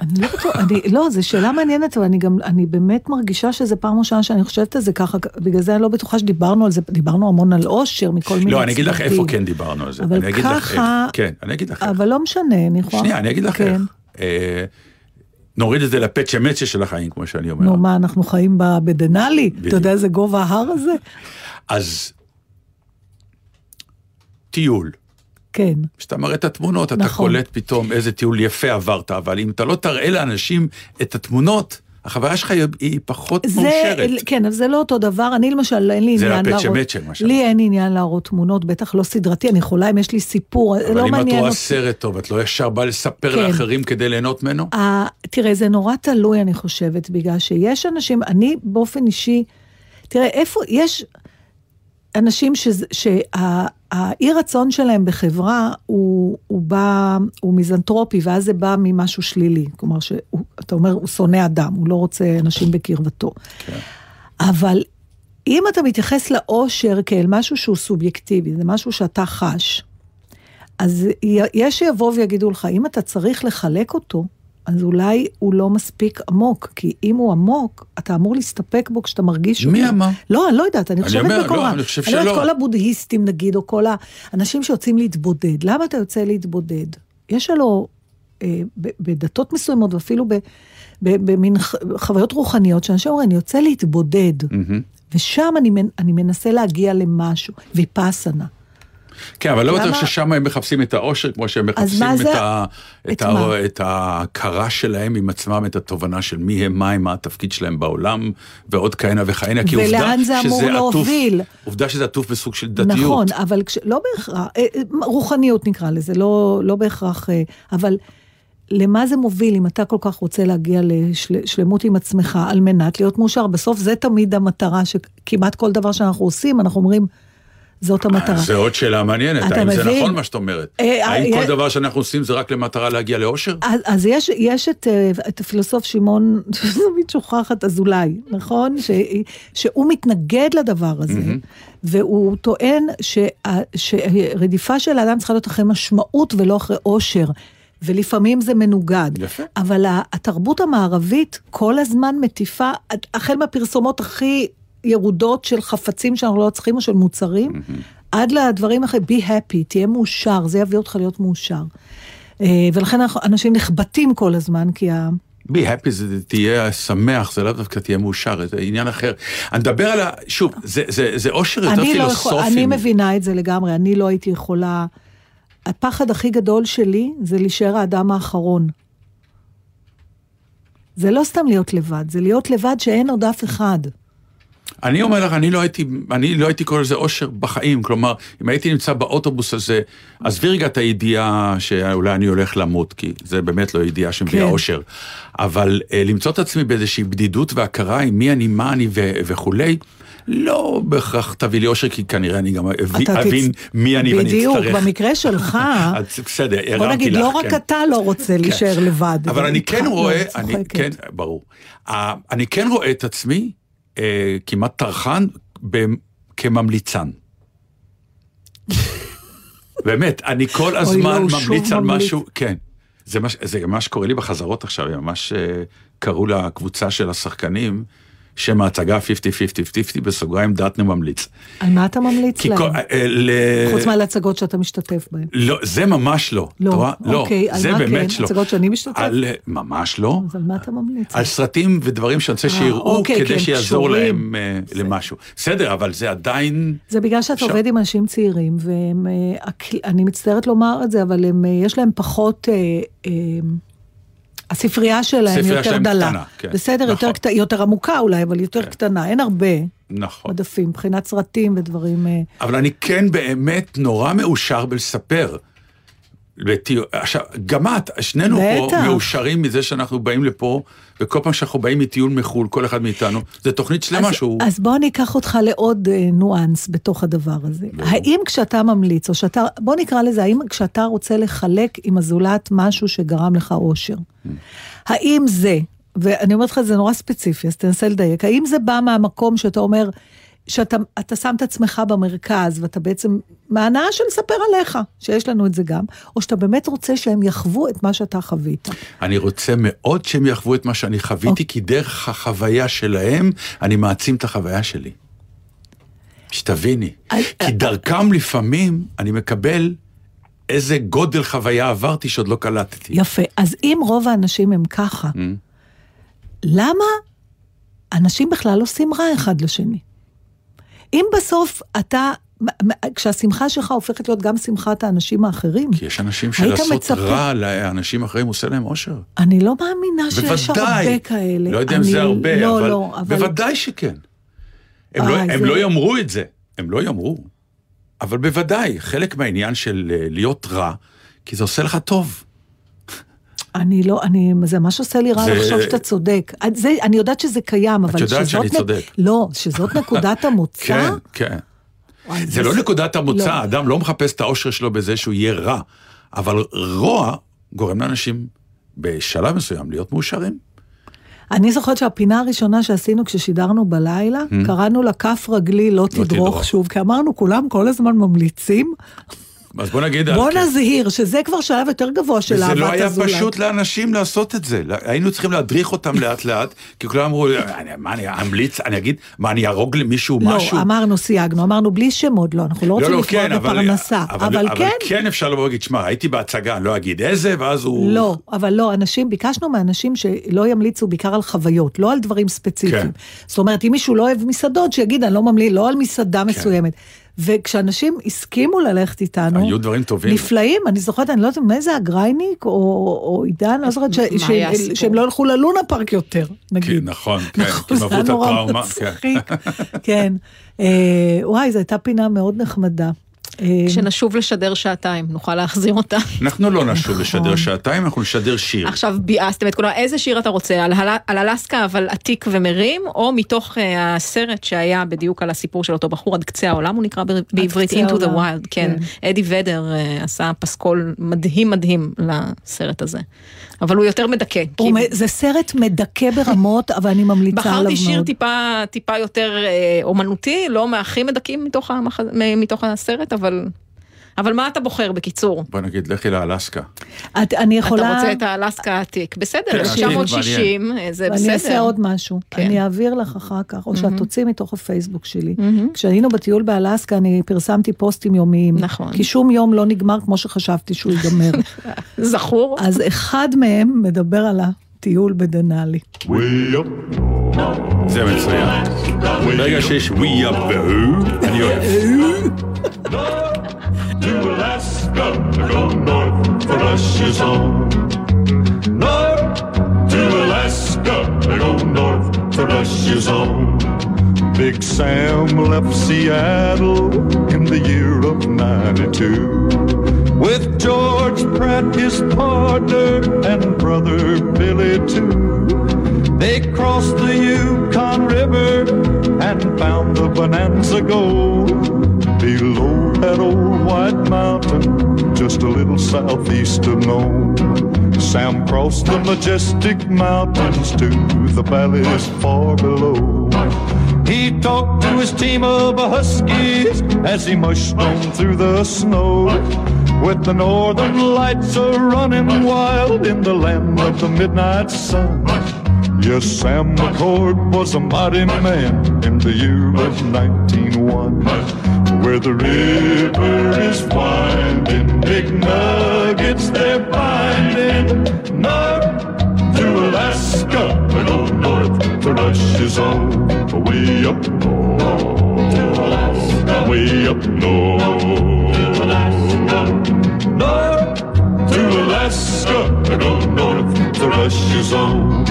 אני לא בטוח, אני, לא, זו שאלה מעניינת, אבל אני גם, אני באמת מרגישה שזו פעם ראשונה שאני חושבת על זה ככה, בגלל זה אני לא בטוחה שדיברנו על זה, דיברנו המון על אושר מכל מיני לא, אני אגיד לך צדדים. איפה כן דיברנו על זה. אבל ככה-. כן, אני אגיד לך איך. אבל לא משנה, אני יכולה... שנייה, אני אגיד לך כן. איך. נוריד את זה לפצ'ה מצ'ה של החיים, כמו שאני אומר. נו, מה, אנחנו חיים בדנאלי? אתה יודע איזה גובה ההר הזה? אז טיול. כן. כשאתה מראה את התמונות, אתה נכון. קולט פתאום איזה טיול יפה עברת, אבל אם אתה לא תראה לאנשים את התמונות, החוויה שלך היא- פחות זה, מאושרת. כן, אבל זה לא אותו דבר. אני למשל, אין לי זה עניין הפצ'ה להראות... מצ'ה, מה שאמרת. לי אין עניין להראות תמונות, בטח לא סדרתי, אני יכולה אם יש לי סיפור, אבל לא אם את מעניין רואה אותי. סרט טוב, את לא ישר באה לספר כן. לאחרים כדי ליהנות ממנו? ה- תראה, זה נורא תלוי, אני חושבת, בגלל שיש אנשים, אני באופן אישי, תראה, איפה, יש אנשים שהאי רצון שלהם בחברה הוא, הוא בא, הוא מיזנטרופי, ואז זה בא ממשהו שלילי. כלומר, שאתה אומר, הוא שונא אדם, הוא לא רוצה אנשים בקרבתו. כן. אבל אם אתה מתייחס לאושר כאל משהו שהוא סובייקטיבי, זה משהו שאתה חש, אז יש שיבואו ויגידו לך, אם אתה צריך לחלק אותו, אז אולי הוא לא מספיק עמוק, כי אם הוא עמוק, אתה אמור להסתפק בו כשאתה מרגיש מי אותו. אמר? לא, אני לא יודעת, אני חושבת אומר, בקורה. לא, אני חושב אני אומרת, שלא. כל הבודהיסטים נגיד, או כל האנשים שיוצאים להתבודד, למה אתה יוצא להתבודד? יש הלוא, אה, בדתות מסוימות, ואפילו במין חוויות רוחניות, שאנשים אומרים, אני יוצא להתבודד, מהמם. ושם אני, אני מנסה להגיע למשהו, ויפאסנה. כן, אבל לא? בטוח ששם הם מחפשים את האושר, כמו שהם מחפשים את, זה- ה, את את, ה? את ההכרה שלהם עם עצמם, את התובנה של מי הם, מה הם, מה התפקיד שלהם בעולם, ועוד כהנה וכהנה, כי עובדה שזה עטוף? עובדה שזה עטוף בסוג של דתיות. נכון, אבל כש, לא בהכרח, אה, אה, רוחניות נקרא לזה, לא, לא בהכרח, אה, אבל למה זה מוביל אם אתה כל כך רוצה להגיע לשלמות עם עצמך על מנת להיות מאושר? בסוף זה תמיד המטרה, שכמעט כל דבר שאנחנו עושים, אנחנו אומרים, זאת המטרה. זה עוד שאלה מעניינת, האם זה מבין? נכון מה שאת אומרת? אה, האם אה, כל אה, דבר שאנחנו עושים זה רק למטרה להגיע לאושר? אז, אז יש, יש את, אה, את הפילוסוף שמעון, תמיד שוכחת אזולאי, נכון? ש, שהוא מתנגד לדבר הזה, והוא טוען שה, שרדיפה של האדם צריכה להיות אחרי משמעות ולא אחרי עושר. ולפעמים זה מנוגד. יפה. אבל התרבות המערבית כל הזמן מטיפה, החל מהפרסומות הכי ירודות של חפצים שאנחנו לא צריכים, או של מוצרים, עד לדברים אחרים, be happy, תהיה מאושר, זה יביא אותך להיות מאושר. אה, ולכן אנשים נחבטים כל הזמן, כי ה... be happy זה תהיה שמח, זה לאו דווקא תהיה מאושר, זה עניין אחר. אני מדבר על ה... שוב, זה- זה זה אושר יותר אני לא יכול, פילוסופי. אני מבינה את זה לגמרי, אני לא הייתי יכולה... הפחד הכי גדול שלי זה להישאר האדם האחרון. זה לא סתם להיות לבד, זה להיות לבד שאין עוד אף אחד. אני אומר לך, אני לא הייתי, אני לא הייתי קורא לזה אושר בחיים. כלומר, אם הייתי נמצא באוטובוס הזה, עזבי רגע את הידיעה שאולי אני הולך למות, כי זה באמת לא ידיעה שמביאה כן. אושר. אבל אה, למצוא את עצמי באיזושהי בדידות והכרה עם מי אני, מה אני ו- וכולי, לא בהכרח תביא לי אושר, כי כנראה אני גם אבין, תצ- מי אני ואני בדיוק, אצטרך. במקרה שלך, בסדר, הרמתי לך, בוא נגיד, לא רק כן. אתה לא רוצה להישאר לבד. אבל אני כן רואה, אני כן. ברור. אני כן רואה את עצמי אה, כמעט טרחן כממליצן. באמת, אני כל הזמן לא, ממליץ על ממליץ. משהו, כן. זה מה שקורה לי בחזרות עכשיו, הם ממש אה, קראו לקבוצה של השחקנים, שם ההצגה 50-50-50 בסוגריים דטנה ממליץ. על מה אתה ממליץ להם? כל- אה, ל- חוץ מהצגות שאתה משתתף בהן. לא, זה ממש לא. לא, רואה? אוקיי, על זה באמת כן? לא. הצגות שאני משתתף? על, ממש לא. אז על מה אתה ממליץ? על סרטים ודברים שאני רוצה אה, שיראו אוקיי, כדי הם שיעזור קשורים. להם אה, למשהו. בסדר, אבל זה עדיין... זה בגלל שאתה אפשר. עובד עם אנשים צעירים, והם, אה, הק- אני מצטערת לומר את זה, אבל הם, אה, יש להם פחות, אה, אה, הספרייה שלהם הספרייה יותר שלהם דלה. קטנה, כן. בסדר, נכון. יותר, קט- יותר עמוקה אולי, אבל יותר כן. קטנה, אין הרבה נכון. מדפים, מבחינת סרטים ודברים. אה, אבל אני כן באמת נורא מאושר בלספר. לטיול- עכשיו, גם את, שנינו פה. מאושרים מזה שאנחנו באים לפה, וכל פעם שאנחנו באים מטיול מחו"ל, כל אחד מאיתנו, זה תוכנית שלמה אז, שהוא... אז בוא אני אקח אותך לעוד אה, ניואנס בתוך הדבר הזה. האם כשאתה ממליץ, או שאתה, בוא נקרא לזה, האם כשאתה רוצה לחלק עם הזולת משהו שגרם לך אושר, האם זה, ואני אומרת לך, זה נורא ספציפי, אז תנסה לדייק, האם זה בא מהמקום שאתה אומר, שאתה אתה שם את עצמך במרכז, ואתה בעצם, מההנאה של לספר עליך, שיש לנו את זה גם, או שאתה באמת רוצה שהם יחוו את מה שאתה חווית. אני רוצה מאוד שהם יחוו את מה שאני חוויתי, אוקיי. כי דרך החוויה שלהם, אני מעצים את החוויה שלי. שתביני. אה, כי דרכם לפעמים אני מקבל איזה גודל חוויה עברתי שעוד לא קלטתי. יפה. אז אם רוב האנשים הם ככה, Mm. למה אנשים בכלל עושים רע אחד לשני? אם בסוף אתה, כשהשמחה שלך הופכת להיות גם שמחת האנשים האחרים, כי יש אנשים שלעשות מצפה- רע לאנשים אחרים עושה להם אושר. אני לא מאמינה שיש. הרבה כאלה. לא יודע אם זה הרבה, לא, אבל... לא, אבל... בוודאי שכן. הם, לא, וואי, הם זה- לא יאמרו את זה, הם לא יאמרו. אבל בוודאי, חלק מהעניין של אה, להיות רע, כי זה עושה לך טוב. אני לא, אני, זה ממש עושה לי רע זה- לחשוב שאתה צודק. את זה, אני יודעת שזה קיים, אבל יודעת שזאת... שאני נ- צודק. לא, שזאת נקודת המוצא. כן, כן. וואי, זה לא נקודת המוצא, לא. האדם לא מחפש את האושר שלו בזה שהוא יהיה רע, אבל רוע גורם לאנשים בשלב מסוים להיות מאושרים. אני זוכרת שהפינה הראשונה שעשינו כששידרנו בלילה, קראנו לה כף רגלי לא תדרוך תדרוך. שוב, כי אמרנו, כולם כל הזמן ממליצים. אז בוא נגיד... בוא כן. נזהיר, שזה כבר שלב יותר גבוה של וזה אהבת לא היה הזולת. פשוט לאנשים לעשות את זה. היינו צריכים להדריך אותם לאט לאט, כי כולם אמרו, "אני- מה אני אמליץ, אני אגיד, מה אני אהרוג למישהו משהו? לא, אמרנו, סייגנו, אמרנו בלי שמות, לא, אנחנו לא רוצים לפגוע כן, אבל- בפרנסה. אבל כן, כן אפשר לבוא ולהגיד, שמע, הייתי בהצגה, אני לא אגיד איזה, ואז הוא... לא, אבל לא, אנשים, ביקשנו מאנשים שלא ימליצו בעיקר על חוויות, לא על דברים ספציפיים. כן. זאת אומרת, אם מישהו לא אוהב מסעדות, שיגיד, אני לא ממליץ, לא על מסעדה כן. מסוימת. וכשאנשים הסכימו ללכת איתנו, היו דברים טובים. נפלאים, אני זוכרת, אני לא יודעת, מי זה הגרייניק או, או עידן, לא זוכרת, ש- ש-? שהם לא ילכו ללונה פארק יותר, כן, נגיד. נכון, כן, כי נכון, הם זה עברו היה את נורא הטראומה. כן. מצחיק, כן. אה, וואי, זו הייתה פינה מאוד נחמדה. אה, כשנשוב לשדר שעתיים, נוכל להחזיר אותה. אנחנו לא נשוב נכון. לשדר שעתיים, אנחנו נשדר שיר. עכשיו ביאסתם את כולם, איזה שיר אתה רוצה? על, אלסקה אבל עתיק ומרים, או מתוך אה, הסרט שהיה בדיוק על הסיפור של אותו בחור עד קצה העולם, הוא נקרא בעברית Into the Wild, כן. כן. אדי ודר אה, עשה פסקול מדהים מדהים לסרט הזה. אבל הוא יותר מדכא. הוא כי זה סרט מדכא ברמות, אבל אני ממליצה עליו מאוד. בחרתי שיר טיפה, טיפה יותר אה, אומנותי, לא מהכי מדכאים מתוך, המח... מתוך הסרט, אבל... אבל מה אתה בוחר בקיצור? בוא נגיד, לכי לאלסקה. את, אני יכולה... אתה רוצה את האלסקה העתיק, בסדר, כן, עתיק, 1960, זה בסדר. ואני אעשה עוד משהו. כן. אני אעביר לך אחר כך, או שאת תוציא מתוך הפייסבוק שלי. כשהיינו בטיול באלסקה, אני פרסמתי פוסטים יומיים. נכון. כי שום יום לא נגמר כמו שחשבתי שהוא ייגמר. זכור? אז אחד מהם מדבר על הטיול בדנאלי. זה מצוין. ברגע שיש ווי אפ והוא, אני אוהב. to Alaska, go north for Russia's home. North to Alaska, go north for Russia's home. Big Sam left Seattle in the year of 92 with George Pratt, his partner, and brother Billy too. They crossed the Yukon River and found the Bonanza Gold below that old white mountain, just a little southeast of Nome. Sam crossed the majestic mountains to the valleys far below. He talked to his team of huskies as he mushed on through the snow. With the northern lights a running wild in the land of the midnight sun. Yes, Sam McCord was a mighty man in the year of 1901. Where the river is winding, big nuggets they're finding. North to Alaska, and go north to Russia's own. Way up north, way up north. North to Alaska, I go north to Russia's own.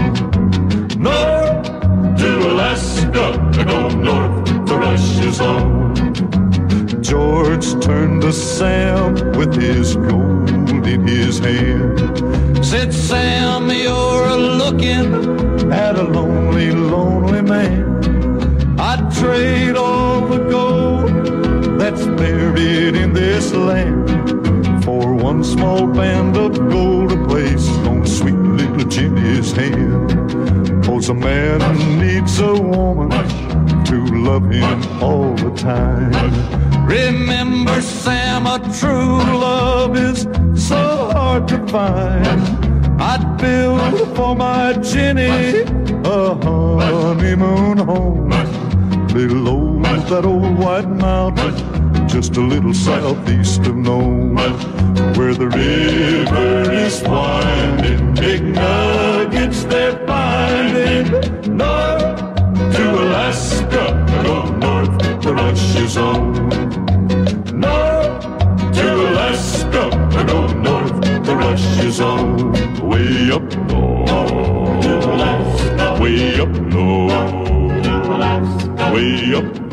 North to Alaska, I go north to Russia's own. George turned to Sam with his gold in his hand. Said, Sam, you're looking at a lonely, lonely man. I'd trade all the gold that's buried in this land small band of gold to place on sweet little Jenny's hand. Cause a man needs a woman to love him all the time. Remember, Sam, a true love is so hard to find. I'd build for my Jenny a honeymoon home below that old white mountain, just a little southeast of Nome, where the river is winding, big nuggets they're finding. North to Alaska, go north, the rush is on. North to Alaska, go north, the rush is on. Way up north, way up north. way up.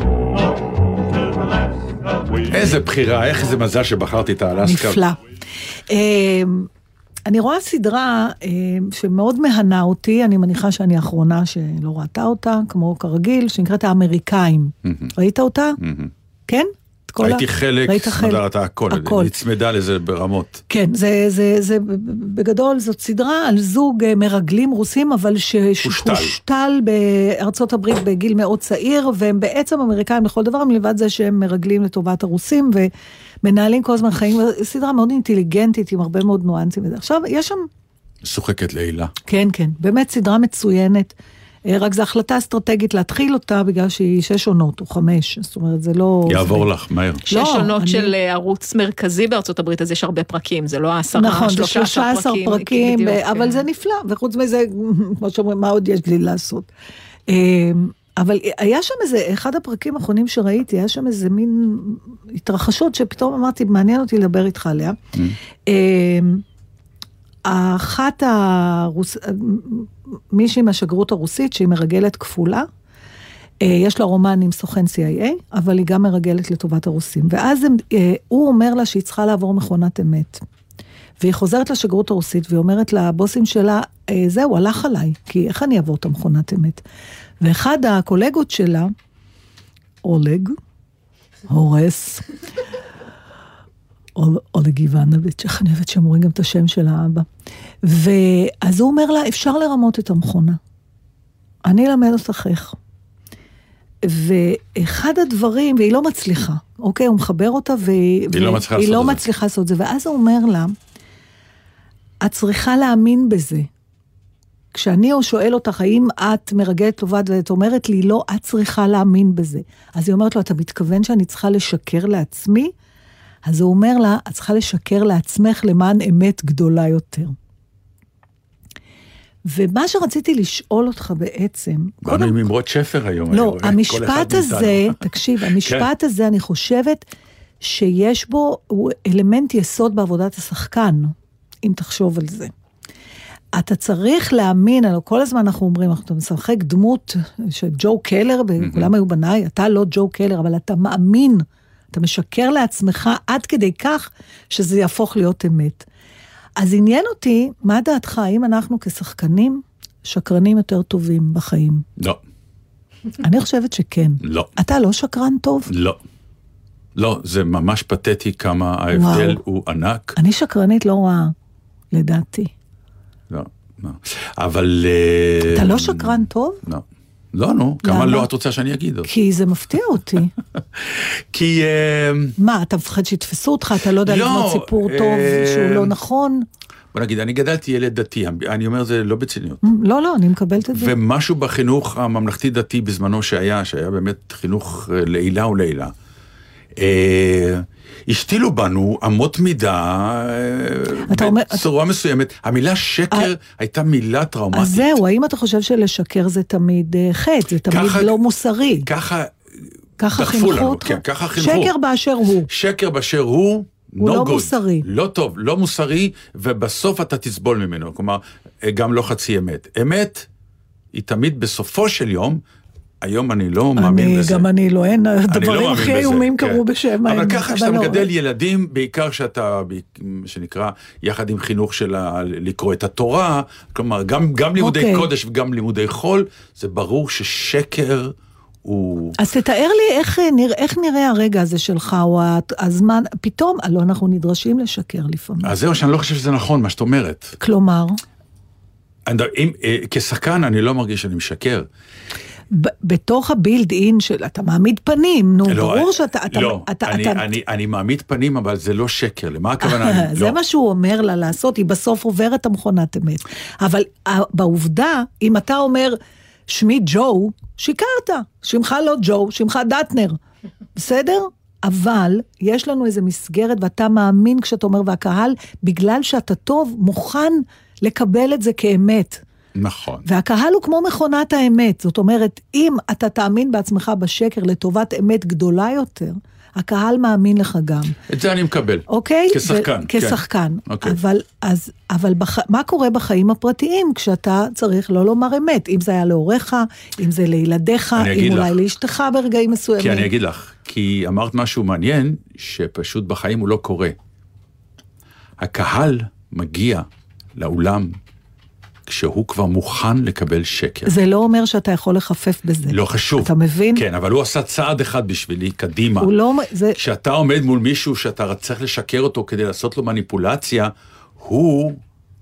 איזה בחירה, איך איזה מזל שבחרתי את האלסקה. נפלא. אמ, אני רואה סדרה אמ, שמאוד מהנה אותי, אני מניחה שאני האחרונה שלא ראתה אותה, כמו כרגיל, שנקראת האמריקאים. ראית אותה? כן? כל ה- הייתי חלק, ראית חלק? ראתה הכל, הכל. נצמדה לזה ברמות. כן, זה, זה, זה, בגדול זאת סדרה על זוג אה, מרגלים רוסים, אבל. שהושתל בארצות הברית בגיל מאוד צעיר, והם בעצם אמריקאים לכל דבר, מלבד זה שהם מרגלים לטובת הרוסים, ומנהלים כל הזמן חיים, סדרה מאוד אינטליגנטית, עם הרבה מאוד ניואנסים. עכשיו, יש שם, משוחקת לעילה. כן, כן, באמת סדרה מצוינת. אה, רק זו החלטה אסטרטגית להתחיל אותה בגלל שהיא שש עונות או חמש, זאת אומרת זה לא... יעבור לך מהר. שש לא, עונות אני- של אה, ערוץ מרכזי בארצות הברית, אז יש הרבה פרקים, זה לא העשרה, נכון, זה 13 13 פרקים, בדיוק, אבל כן. זה נפלא, וחוץ מזה, כמו שאומרים, מה עוד יש לי לעשות? אה, אבל היה שם איזה, אחד הפרקים האחרונים שראיתי, היה שם איזה מין התרחשות שפתאום אמרתי, מעניין אותי לדבר איתך עליה. אה, אחת הרוס... מישהי מהשגרירות הרוסית, שהיא מרגלת כפולה, אה, יש לה רומן עם סוכן CIA, אבל היא גם מרגלת לטובת הרוסים. ואז הם, אה, הוא אומר לה שהיא צריכה לעבור מכונת אמת. והיא חוזרת לשגרירות הרוסית והיא אומרת לבוסים שלה, "אה, זהו, הלך עליי, כי איך אני אעבור את המכונת אמת? ואחד הקולגות שלה, אולג, הורס, איבנוביץ', איך אני אוהבת שהם אומרים גם את השם של האבא. ואז הוא אומר לה, אפשר לרמות את המכונה. אני אלמד אותך איך. ואחד הדברים, והיא לא מצליחה, אוקיי? הוא מחבר אותה והיא... היא לא מצליחה היא לעשות לא. מצליחה לעשות את זה. ואז הוא אומר לה, את צריכה להאמין בזה. כשאני שואל אותך, האם את מרגלת טובת, ואת אומרת לי, לא, את צריכה להאמין בזה. אז היא אומרת לו, אתה מתכוון שאני צריכה לשקר לעצמי? אז הוא אומר לה, את צריכה לשקר לעצמך למען אמת גדולה יותר. ומה שרציתי לשאול אותך בעצם, באנו עם אמרות שפר היום. לא, אחד המשפט הזה. תקשיב, המשפט הזה, אני חושבת שיש בו, הוא אלמנט יסוד בעבודת השחקן, אם תחשוב על זה. אתה צריך להאמין, הלוא כל הזמן אנחנו אומרים, אתה משחק דמות של ג'ו קלר, וכולם היו בניי, אתה לא ג'ו קלר, אבל אתה מאמין, אתה משקר לעצמך עד כדי כך שזה יהפוך להיות אמת. אז עניין אותי, מה דעתך, האם אנחנו כשחקנים שקרנים יותר טובים בחיים? לא, אני חושבת שכן. לא, אתה לא שקרן טוב? לא. לא, זה ממש פתטי כמה ההבדל וואו. הוא ענק. אני שקרנית לא רעה, לדעתי. לא, לא. אבל... אה, אתה לא שקרן טוב? לא. לא, נו, כמה? לא את רוצה שאני אגיד? כי זה מפתיע אותי. כי... אה, מה, אתה מפחד שיתפסו אותך, אתה לא יודע לא, לבנות סיפור אה, טוב שהוא לא נכון? בוא נגיד, אני גדלתי ילד דתי, אני אומר זה לא בציניות. לא, לא, אני מקבלת את זה. ומשהו בחינוך הממלכתי-דתי בזמנו שהיה, שהיה באמת חינוך אה, לעילה ולעילה. השתילו בנו אמות מידה אה, אתה אומר- בצורה מסוימת. המילה שקר אה, הייתה מילה טראומטית. אז זהו, האם אתה חושב שלשקר זה תמיד אה, חטא, זה תמיד ככה- לא מוסרי? ככה ככה חינכו לנו, אותך? כן, ככה חינכו. שקר באשר הוא. שקר באשר הוא, הוא no לא good. מוסרי. לא טוב, לא מוסרי, ובסוף אתה תסבול ממנו. כלומר, גם לא חצי אמת. אמת היא תמיד בסופו של יום, היום אני לא מאמין אני, בזה. גם אני לא, אין, אני לא הדברים מאמין הכי איומים כן. קרו בשם אבל האמת, ככה כשאתה לא. מגדל ילדים, בעיקר כשאתה, ב- שנקרא, יחד עם חינוך של ה- לקרוא את התורה, כלומר, גם, גם לימודי אוקיי. קודש וגם לימודי חול, זה ברור ששקר הוא... אז תתאר לי איך, אה, נרא, איך נראה הרגע הזה שלך, או הזמן, פתאום, הלוא אנחנו נדרשים לשקר לפעמים. אז זהו, שאני לא חושב שזה נכון, מה שאת אומרת. כלומר, אני- אם, אה, כשחקן אני לא מרגיש שאני משקר. ב- בתוך הבילד אין של, אתה מעמיד פנים, נו, לא, ברור שאתה, אתה, לא, אתה, אני, אתה, אני, אני מעמיד פנים, אבל זה לא שקר. למה הכוונה? אני- זה לא. מה שהוא אומר לה לעשות, היא בסוף עוברת המכונת אמת. אבל ה- בעובדה, אם אתה אומר, שמי ג'ו, שיקרת. שמך לא ג'ו, שמך דטנר. בסדר? אבל יש לנו איזו מסגרת, ואתה מאמין כשאתה אומר, והקהל, בגלל שאתה טוב, מוכן לקבל את זה כאמת. נכון. והקהל הוא כמו מכונת האמת. זאת אומרת, אם אתה תאמין בעצמך בשקר לטובת אמת גדולה יותר, הקהל מאמין לך גם. את זה אני מקבל. אוקיי? כשחקן, ו- כן. כשחקן. אוקיי. אבל, אז, אבל בח... מה קורה בחיים הפרטיים כשאתה צריך לא לומר אמת? אם זה היה להוריך, אם זה לילדיך, אם אגיד אולי לך. לאשתך ברגעים מסוימים. כי אני אגיד לך, כי אמרת משהו מעניין, שפשוט בחיים הוא לא קורה. הקהל מגיע לאולם כשהוא כבר מוכן לקבל שקר. זה לא אומר שאתה יכול לחפף בזה. לא חשוב. אתה מבין? כן, אבל הוא עשה צעד אחד בשבילי, קדימה. הוא לא... זה... כשאתה עומד מול מישהו שאתה צריך לשקר אותו כדי לעשות לו מניפולציה, הוא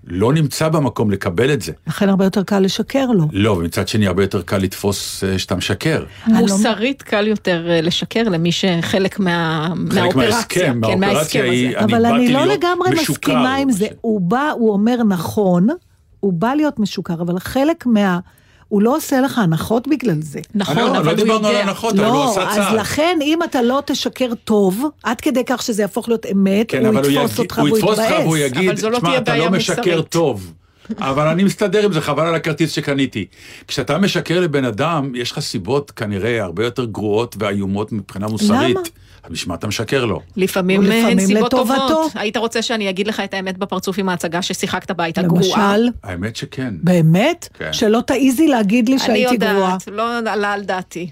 לא נמצא במקום לקבל את זה. לכן הרבה יותר קל לשקר לו. לא, ומצד שני הרבה יותר קל לתפוס אה, שאתה משקר. אני לא- מוסרית קל יותר אה, לשקר למי שחלק מה... מהאופרציה. מההסכם, כן, מהאופרציה מההסכם היא- הזה. אני אבל אני באתי לא להיות לגמרי משוקר, מסכימה עם זה. הוא בא, הוא אומר נכון, הוא בא להיות משוקר, אבל חלק מה... הוא לא עושה לך הנחות בגלל זה. נכון, לא- אבל לא הוא דיברנו על. הנחות, אבל הוא לא, עשה אז צעד. לכן אם אתה לא תשקר טוב, עד כדי כך שזה יהפוך להיות אמת, כן, הוא אבל הוא יתפוס יגיד- אותך הוא והוא יתפוס אותך והוא יתבאס. יגיד, אבל זו לא תשמע, תהיה אתה בעיה לא משקר מוסרית." טוב. אבל אני מסתדר עם זה, חבל על הכרטיס שקניתי. כשאתה משקר לבן אדם, יש לך סיבות כנראה הרבה יותר גרועות ואיומות מבחינה מוסרית. למה? בשביל מה אתה משקר לו? לפעמים הן סיבות לטובתו. טובות. היית רוצה שאני אגיד לך את האמת בפרצוף עם ההצגה ששיחקת בה, הייתה גרועה. למשל, האמת שכן. באמת? כן. שלא תעיזי להגיד לי אני שהייתי גרועה. יודעת, לא עלה על דעתי.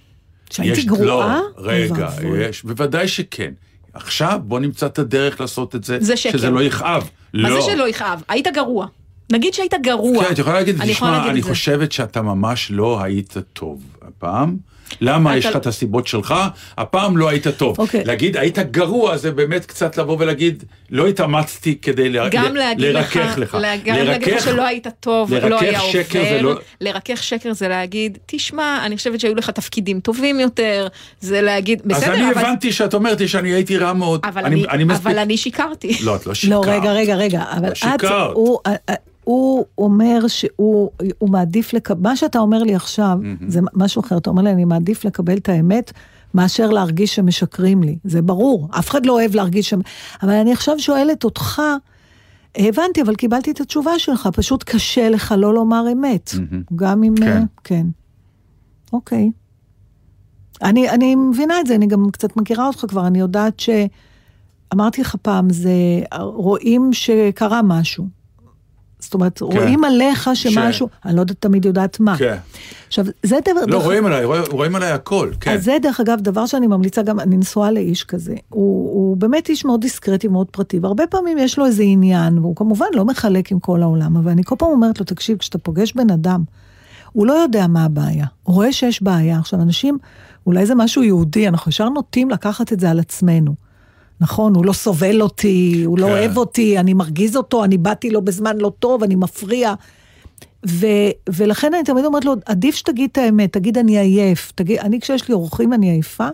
שהייתי גרועה? לא, רגע. יש, בוודאי שכן. עכשיו בוא נמצא את הדרך לעשות את זה, זה שקר. שזה לא יכאב. מה לא. זה שלא יכאב? היית גרוע. נגיד שהיית גרוע. כן, את יכולה להגיד, תשמע, להגיד אני. חושבת שאתה ממש לא היית טוב הפעם. למה אתה- יש לך את הסיבות שלך? הפעם לא היית טוב. אוקיי. להגיד, היית גרוע, זה באמת קצת לבוא ולהגיד, לא התאמצתי כדי ל- גם ל- להגיד לך, לרכך לך. גם להגיד לך שלא היית טוב, לא היה שקר זה עובר. לא- לרכך שקר זה להגיד, תשמע, אני חושבת שהיו לך תפקידים טובים יותר, זה להגיד, בסדר, אז אני אבל... הבנתי שאת אומרת לי שאני הייתי רע מאוד. אבל אני, מספיק- אבל אני שיקרתי. לא, את לא שיקרת. לא, רגע, רגע, רגע, אבל לא את, שיקרת. הוא, אומר שהוא הוא מעדיף לקבל, מה שאתה אומר לי עכשיו, זה משהו אחר, אתה אומר לי, אני מעדיף לקבל את האמת. מאשר להרגיש שמשקרים לי, זה ברור, אף אחד לא אוהב להרגיש ש... אבל אני עכשיו שואלת אותך, הבנתי, אבל קיבלתי את התשובה שלך, פשוט קשה לך לא לומר אמת, גם אם... כן. כן. אוקיי. אני, אני מבינה את זה, אני גם קצת מכירה אותך כבר, אני יודעת ש... אמרתי לך פעם, זה רואים שקרה משהו. זאת אומרת, רואים עליך שמשהו, אני לא יודעת, תמיד יודעת מה. כן. עכשיו, זה דבר... לא, דרך- רואים עליי, רואים- רואים עליי הכל, כן. אז זה דרך אגב דבר שאני ממליצה גם, אני נשואה לאיש כזה. הוא, הוא באמת איש מאוד דיסקרטי, מאוד פרטי, והרבה פעמים יש לו איזה עניין, והוא כמובן לא מחלק עם כל העולם, אבל אני כל פעם אומרת לו, תקשיב, כשאתה פוגש בן אדם, הוא לא יודע מה הבעיה, הוא רואה שיש בעיה. עכשיו, אנשים, אולי זה משהו יהודי, אנחנו ישר נוטים לקחת את זה על עצמנו. נכון, הוא לא סובל אותי, הוא לא כן. אוהב אותי, אני מרגיז אותו, אני באתי לו בזמן לא טוב, אני מפריע. ו, ולכן אני תמיד אומרת לו, עדיף שתגיד את האמת, תגיד אני עייף, תגיד, אני כשיש לי אורחים אני עייפה,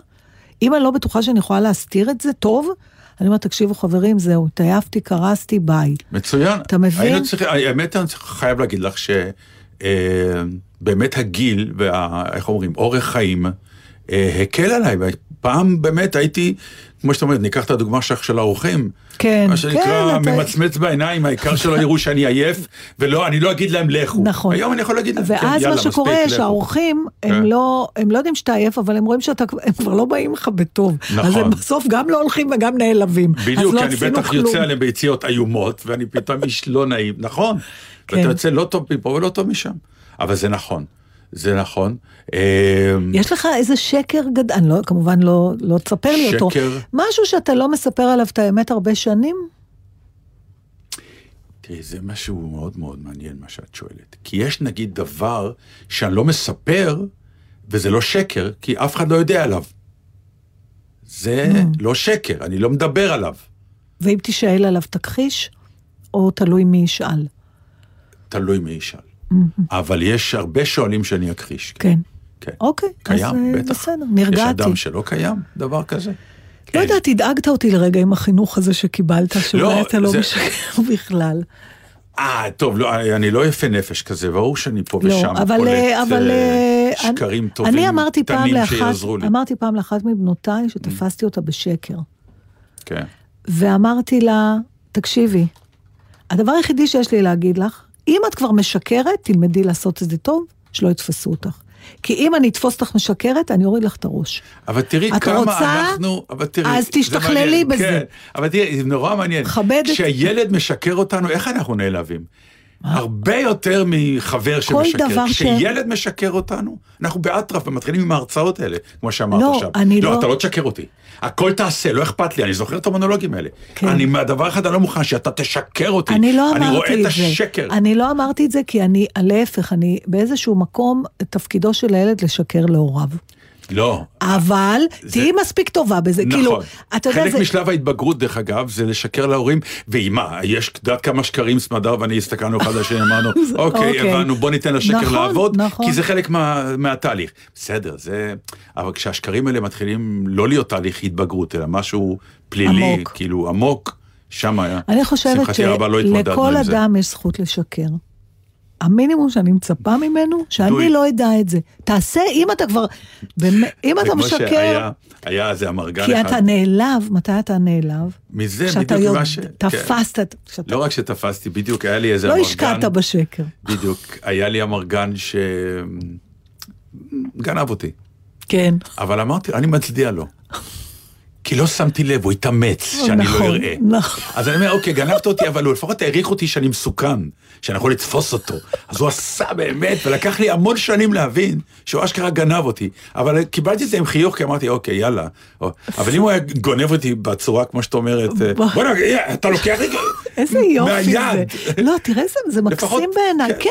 אם אני לא בטוחה שאני יכולה להסתיר את זה, טוב, אני אומרת, תקשיבו חברים, זהו, התעייפתי, קרסתי, ביי. מצוין. אתה מבין? היינו צריכים, האמת, אני חייב להגיד לך שבאמת הגיל, וה... איך אומרים, אורך חיים, אה, הקל עליי. פעם באמת הייתי, כמו שאתה אומרת, ניקח את הדוגמה שלך של האורחים. כן, מה שנקרא, כן, אתה- ממצמץ בעיניים, העיקר שלא יראו שאני עייף, ולא, אני לא אגיד להם לכו. נכון. היום אני יכול להגיד להם, כן, ואז יאללה, מה שקורה, מספיק, לכו. שהאורחים, הם כן. לא, הם לא יודעים שאתה עייף, אבל הם רואים שאתה, הם כבר לא באים לך בטוב. אז נכון. הם בסוף גם לא הולכים וגם נעלבים. בדיוק, אז לא כי אני בטח כלום. יוצא עליהם ביציאות איומות, ואני פתאום איש לא נעים, נכון. כן. ואתה יוצא לא טוב מפה ולא טוב משם. אבל זה נכון, זה נכון. אה, יש לך איזה שקר גדול, אני לא, כמובן לא, לא תספר לי אותו. שקר? משהו שאתה לא מספר עליו את האמת הרבה שנים? תראי, זה משהו מאוד מאוד מעניין מה שאת שואלת. כי יש נגיד דבר שאני לא מספר, וזה לא שקר, כי אף אחד לא יודע עליו. זה Mm. לא שקר, אני לא מדבר עליו. ואם תישאל עליו תכחיש, או תלוי מי ישאל. תלוי מי ישאל. אבל יש הרבה שואלים שאני אכחיש. כן. כן. אוקיי, קיים, אז אה, בטח. בסדר, יש נרגעתי. אדם שלא קיים דבר כזה? לא אין. יודעת, הדאגת אותי לרגע עם החינוך הזה שקיבלת, שאולי לא, אתה לא משקר בכלל. אה, טוב, לא, אני לא יפה נפש כזה, ברור שאני פה לא, ושם אבל, קולט אה, אבל אה, שקרים אני- טובים, אני אמרתי פעם לאחת, שיעזרו לי. אמרתי פעם לאחת מבנותיי שתפסתי אותה בשקר. כן. ואמרתי לה, תקשיבי, הדבר היחידי שיש לי להגיד לך, אם את כבר משקרת, תלמדי לעשות את זה טוב, שלא יתפסו אותך. כי אם אני אתפוס אותך משקרת, אני אוריד לך את הראש. אבל תראי את כמה רוצה? אנחנו, אבל תראי, אז תשתכללי בזה. כן, אבל תראי, זה נורא מעניין. מכבדת. כשהילד משקר אותנו, איך אנחנו נעלבים? הרבה יותר מחבר שמשקר. דבר ש- כשילד משקר אותנו, אנחנו באטרף ומתחילים עם ההרצאות האלה, כמו שאמרת לא, עכשיו. אני לא, לא- אתה לא תשקר אותי. הכל תעשה, לא אכפת לי, אני זוכר את המונולוגים האלה. כן. אני, מהדבר אחד אני לא מוכן, שאתה תשקר אותי. אני לא אמרתי את זה. אני רואה את השקר. אני לא אמרתי את זה כי אני, להפך, אני באיזשהו מקום, תפקידו של הילד לשקר להוריו. לא. אבל תהיי מספיק טובה בזה, כאילו, נכון. אתה יודע, חלק זה... משלב ההתבגרות, דרך אגב, זה לשקר להורים, ועם מה, יש, יודעת כמה שקרים סמדר ואני הסתכלנו אחד על השני, אמרנו, אוקיי, אוקיי. הבנו, בוא ניתן לשקר נכון, לעבוד, נכון. כי זה חלק מה- מהתהליך. בסדר, זה... אבל כשהשקרים האלה מתחילים לא להיות תהליך התבגרות, אלא משהו פלילי, עמוק. כאילו עמוק, שם היה. אני חושבת הרבה לא שלכל עם זה. אדם יש זכות לשקר. המינימום שאני מצפה ממנו, שאני דוי. לא אדע את זה. תעשה, אם אתה כבר, אם אתה משקר, שהיה- היה איזה אמרגן כי אחד. אתה נעלב, מתי אתה נעלב? מזה בדיוק מה ש... כן. תפסת, כשאתה לא רק שתפסתי, בדיוק היה לי איזה לא אמרגן. השקעת בשקר. בדיוק, היה לי אמרגן שגנב אותי. כן. אבל אמרתי, אני מצדיע לו. כי לא שמתי לב, הוא התאמץ שאני לא נכון, אראה. נכון. אז אני אומר, אוקיי, גנבת אותי, אבל הוא לפחות העריך אותי שאני מסוכן, שאני יכול לתפוס אותו. אז הוא עשה באמת, ולקח לי המון שנים להבין שהוא אשכרה גנב אותי. אבל קיבלתי את זה עם חיוך, כי אמרתי, אוקיי, יאללה. אבל אם הוא היה גונב אותי בצורה, כמו שאת אומרת, אה, בוא'נה, אה, אתה לוקח לי... איזה יופי. זה. לא, תראה, זה, מקסים בעיניי. כן.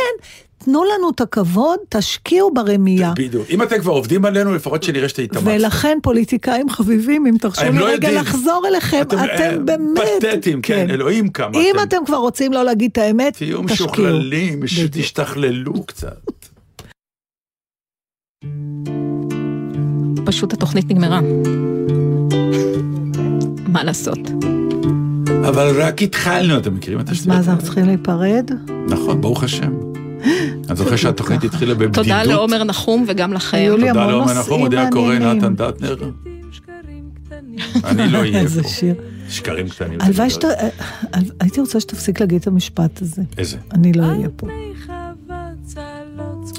כן, תנו לנו את הכבוד, תשקיעו ברמייה. בדיוק. אם אתם כבר עובדים עלינו, לפחות שנראה שהתאמצתם. ולכן פוליטיקאים חביבים, אם תרשו הם לי לא רגע יודעים. לחזור אליכם, אתם, אתם, אה, באמת... פתטיים, כן, אלוהים כמה אם אתם. אתם כבר רוצים לא להגיד את האמת, תהיו תשקיעו. משוכללים, בדיוק. תשתכללו קצת. פשוט התוכנית נגמרה. מה לעשות? אבל רק התחלנו, אתם מכירים את אז השטויות מה, אז אנחנו? צריכים להיפרד? נכון, ברוך השם. אני זוכר שהתוכנית. התחילה בבדידות. תודה לעומר נחום וגם לכם. תודה לעומר נחום, אודיה קורא, מעניינים. נתן דטנר. אני לא אהיה איזה פה. שיר. שקרים קטנים. הלוואי שאתה... אה, הייתי רוצה שתפסיק להגיד את המשפט הזה. איזה? אני לא אהיה פה.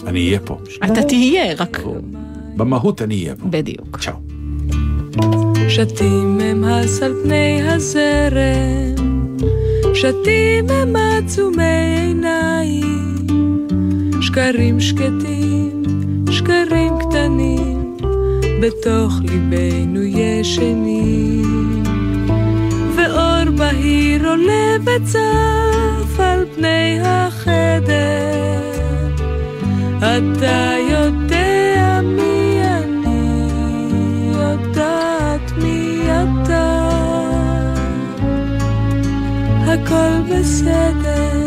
אני אהיה פה. אתה תהיה, רק... במהות אני אהיה פה. בדיוק. צ'או. שתים אמס על פני הזרם, שתים הם עצומי עיניים, שקרים שקטים, שקרים קטנים, בתוך ליבנו ישנים. ואור בהיר עולה וצף על פני החדר, אתה יודע מי אני, יודעת מי אתה. הכל בסדר,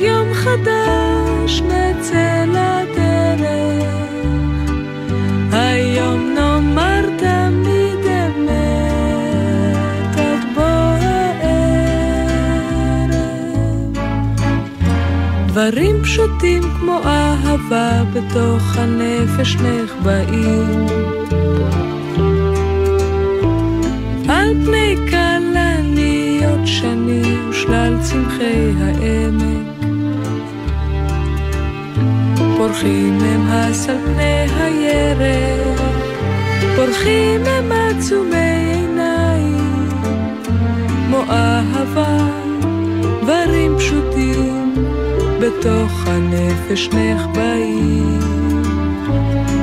יום חדש, נצא לדרך. היום נאמר תמיד אמת, עד בוא הערב. דברים פשוטים כמו אהבה בתוך הנפש נחבאים. על פני כלניות שני ושלל צמחי העמק. פורחים הם הס על פני הירק, פורחים הם עצומי עיניים, כמו אהבה, דברים פשוטים, בתוך הנפש נחבאים.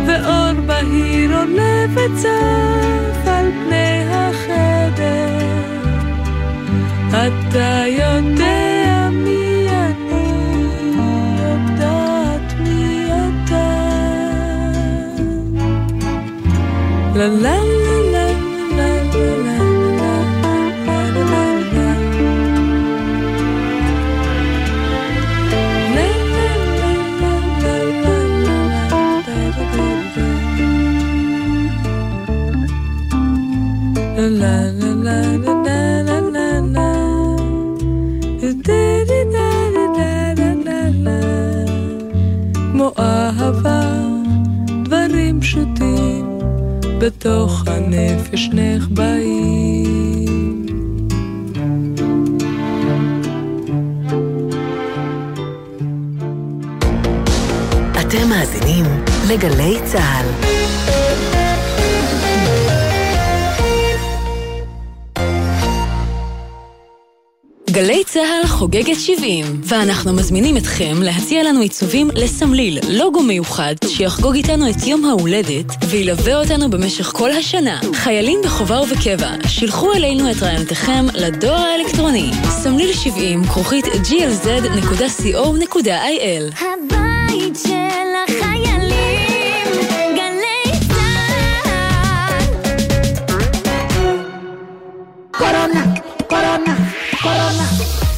ואור בהיר עולה וצף על פני החדר, אתה יודע 啦啦 הנפש נחבאים. אתם מאזינים לגלי צה"ל. צה"ל חוגגת 70, ואנחנו מזמינים אתכם להציע לנו עיצובים לסמליל, לוגו מיוחד, שיחגוג איתנו את יום ההולדת, וילווה אותנו במשך כל השנה. חיילים בחובה ובקבע, שילחו אלינו את רעיונותיכם לדואר האלקטרוני, סמליל 70, כרוכית glz.co.il. הבית של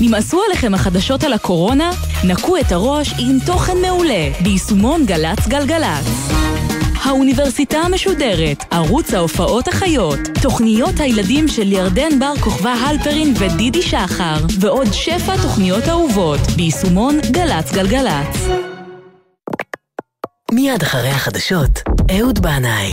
נמאסו עליכם החדשות על הקורונה? נקו את הראש עם תוכן מעולה ביישומון גל"צ גלגלצ. האוניברסיטה המשודרת, ערוץ ההופעות החיות, תוכניות הילדים של ירדן בר כוכבא הלפרין ודידי שחר, ועוד שפע תוכניות אהובות ביישומון גל"צ גלגלצ. מיד אחרי החדשות, אהוד בנאי.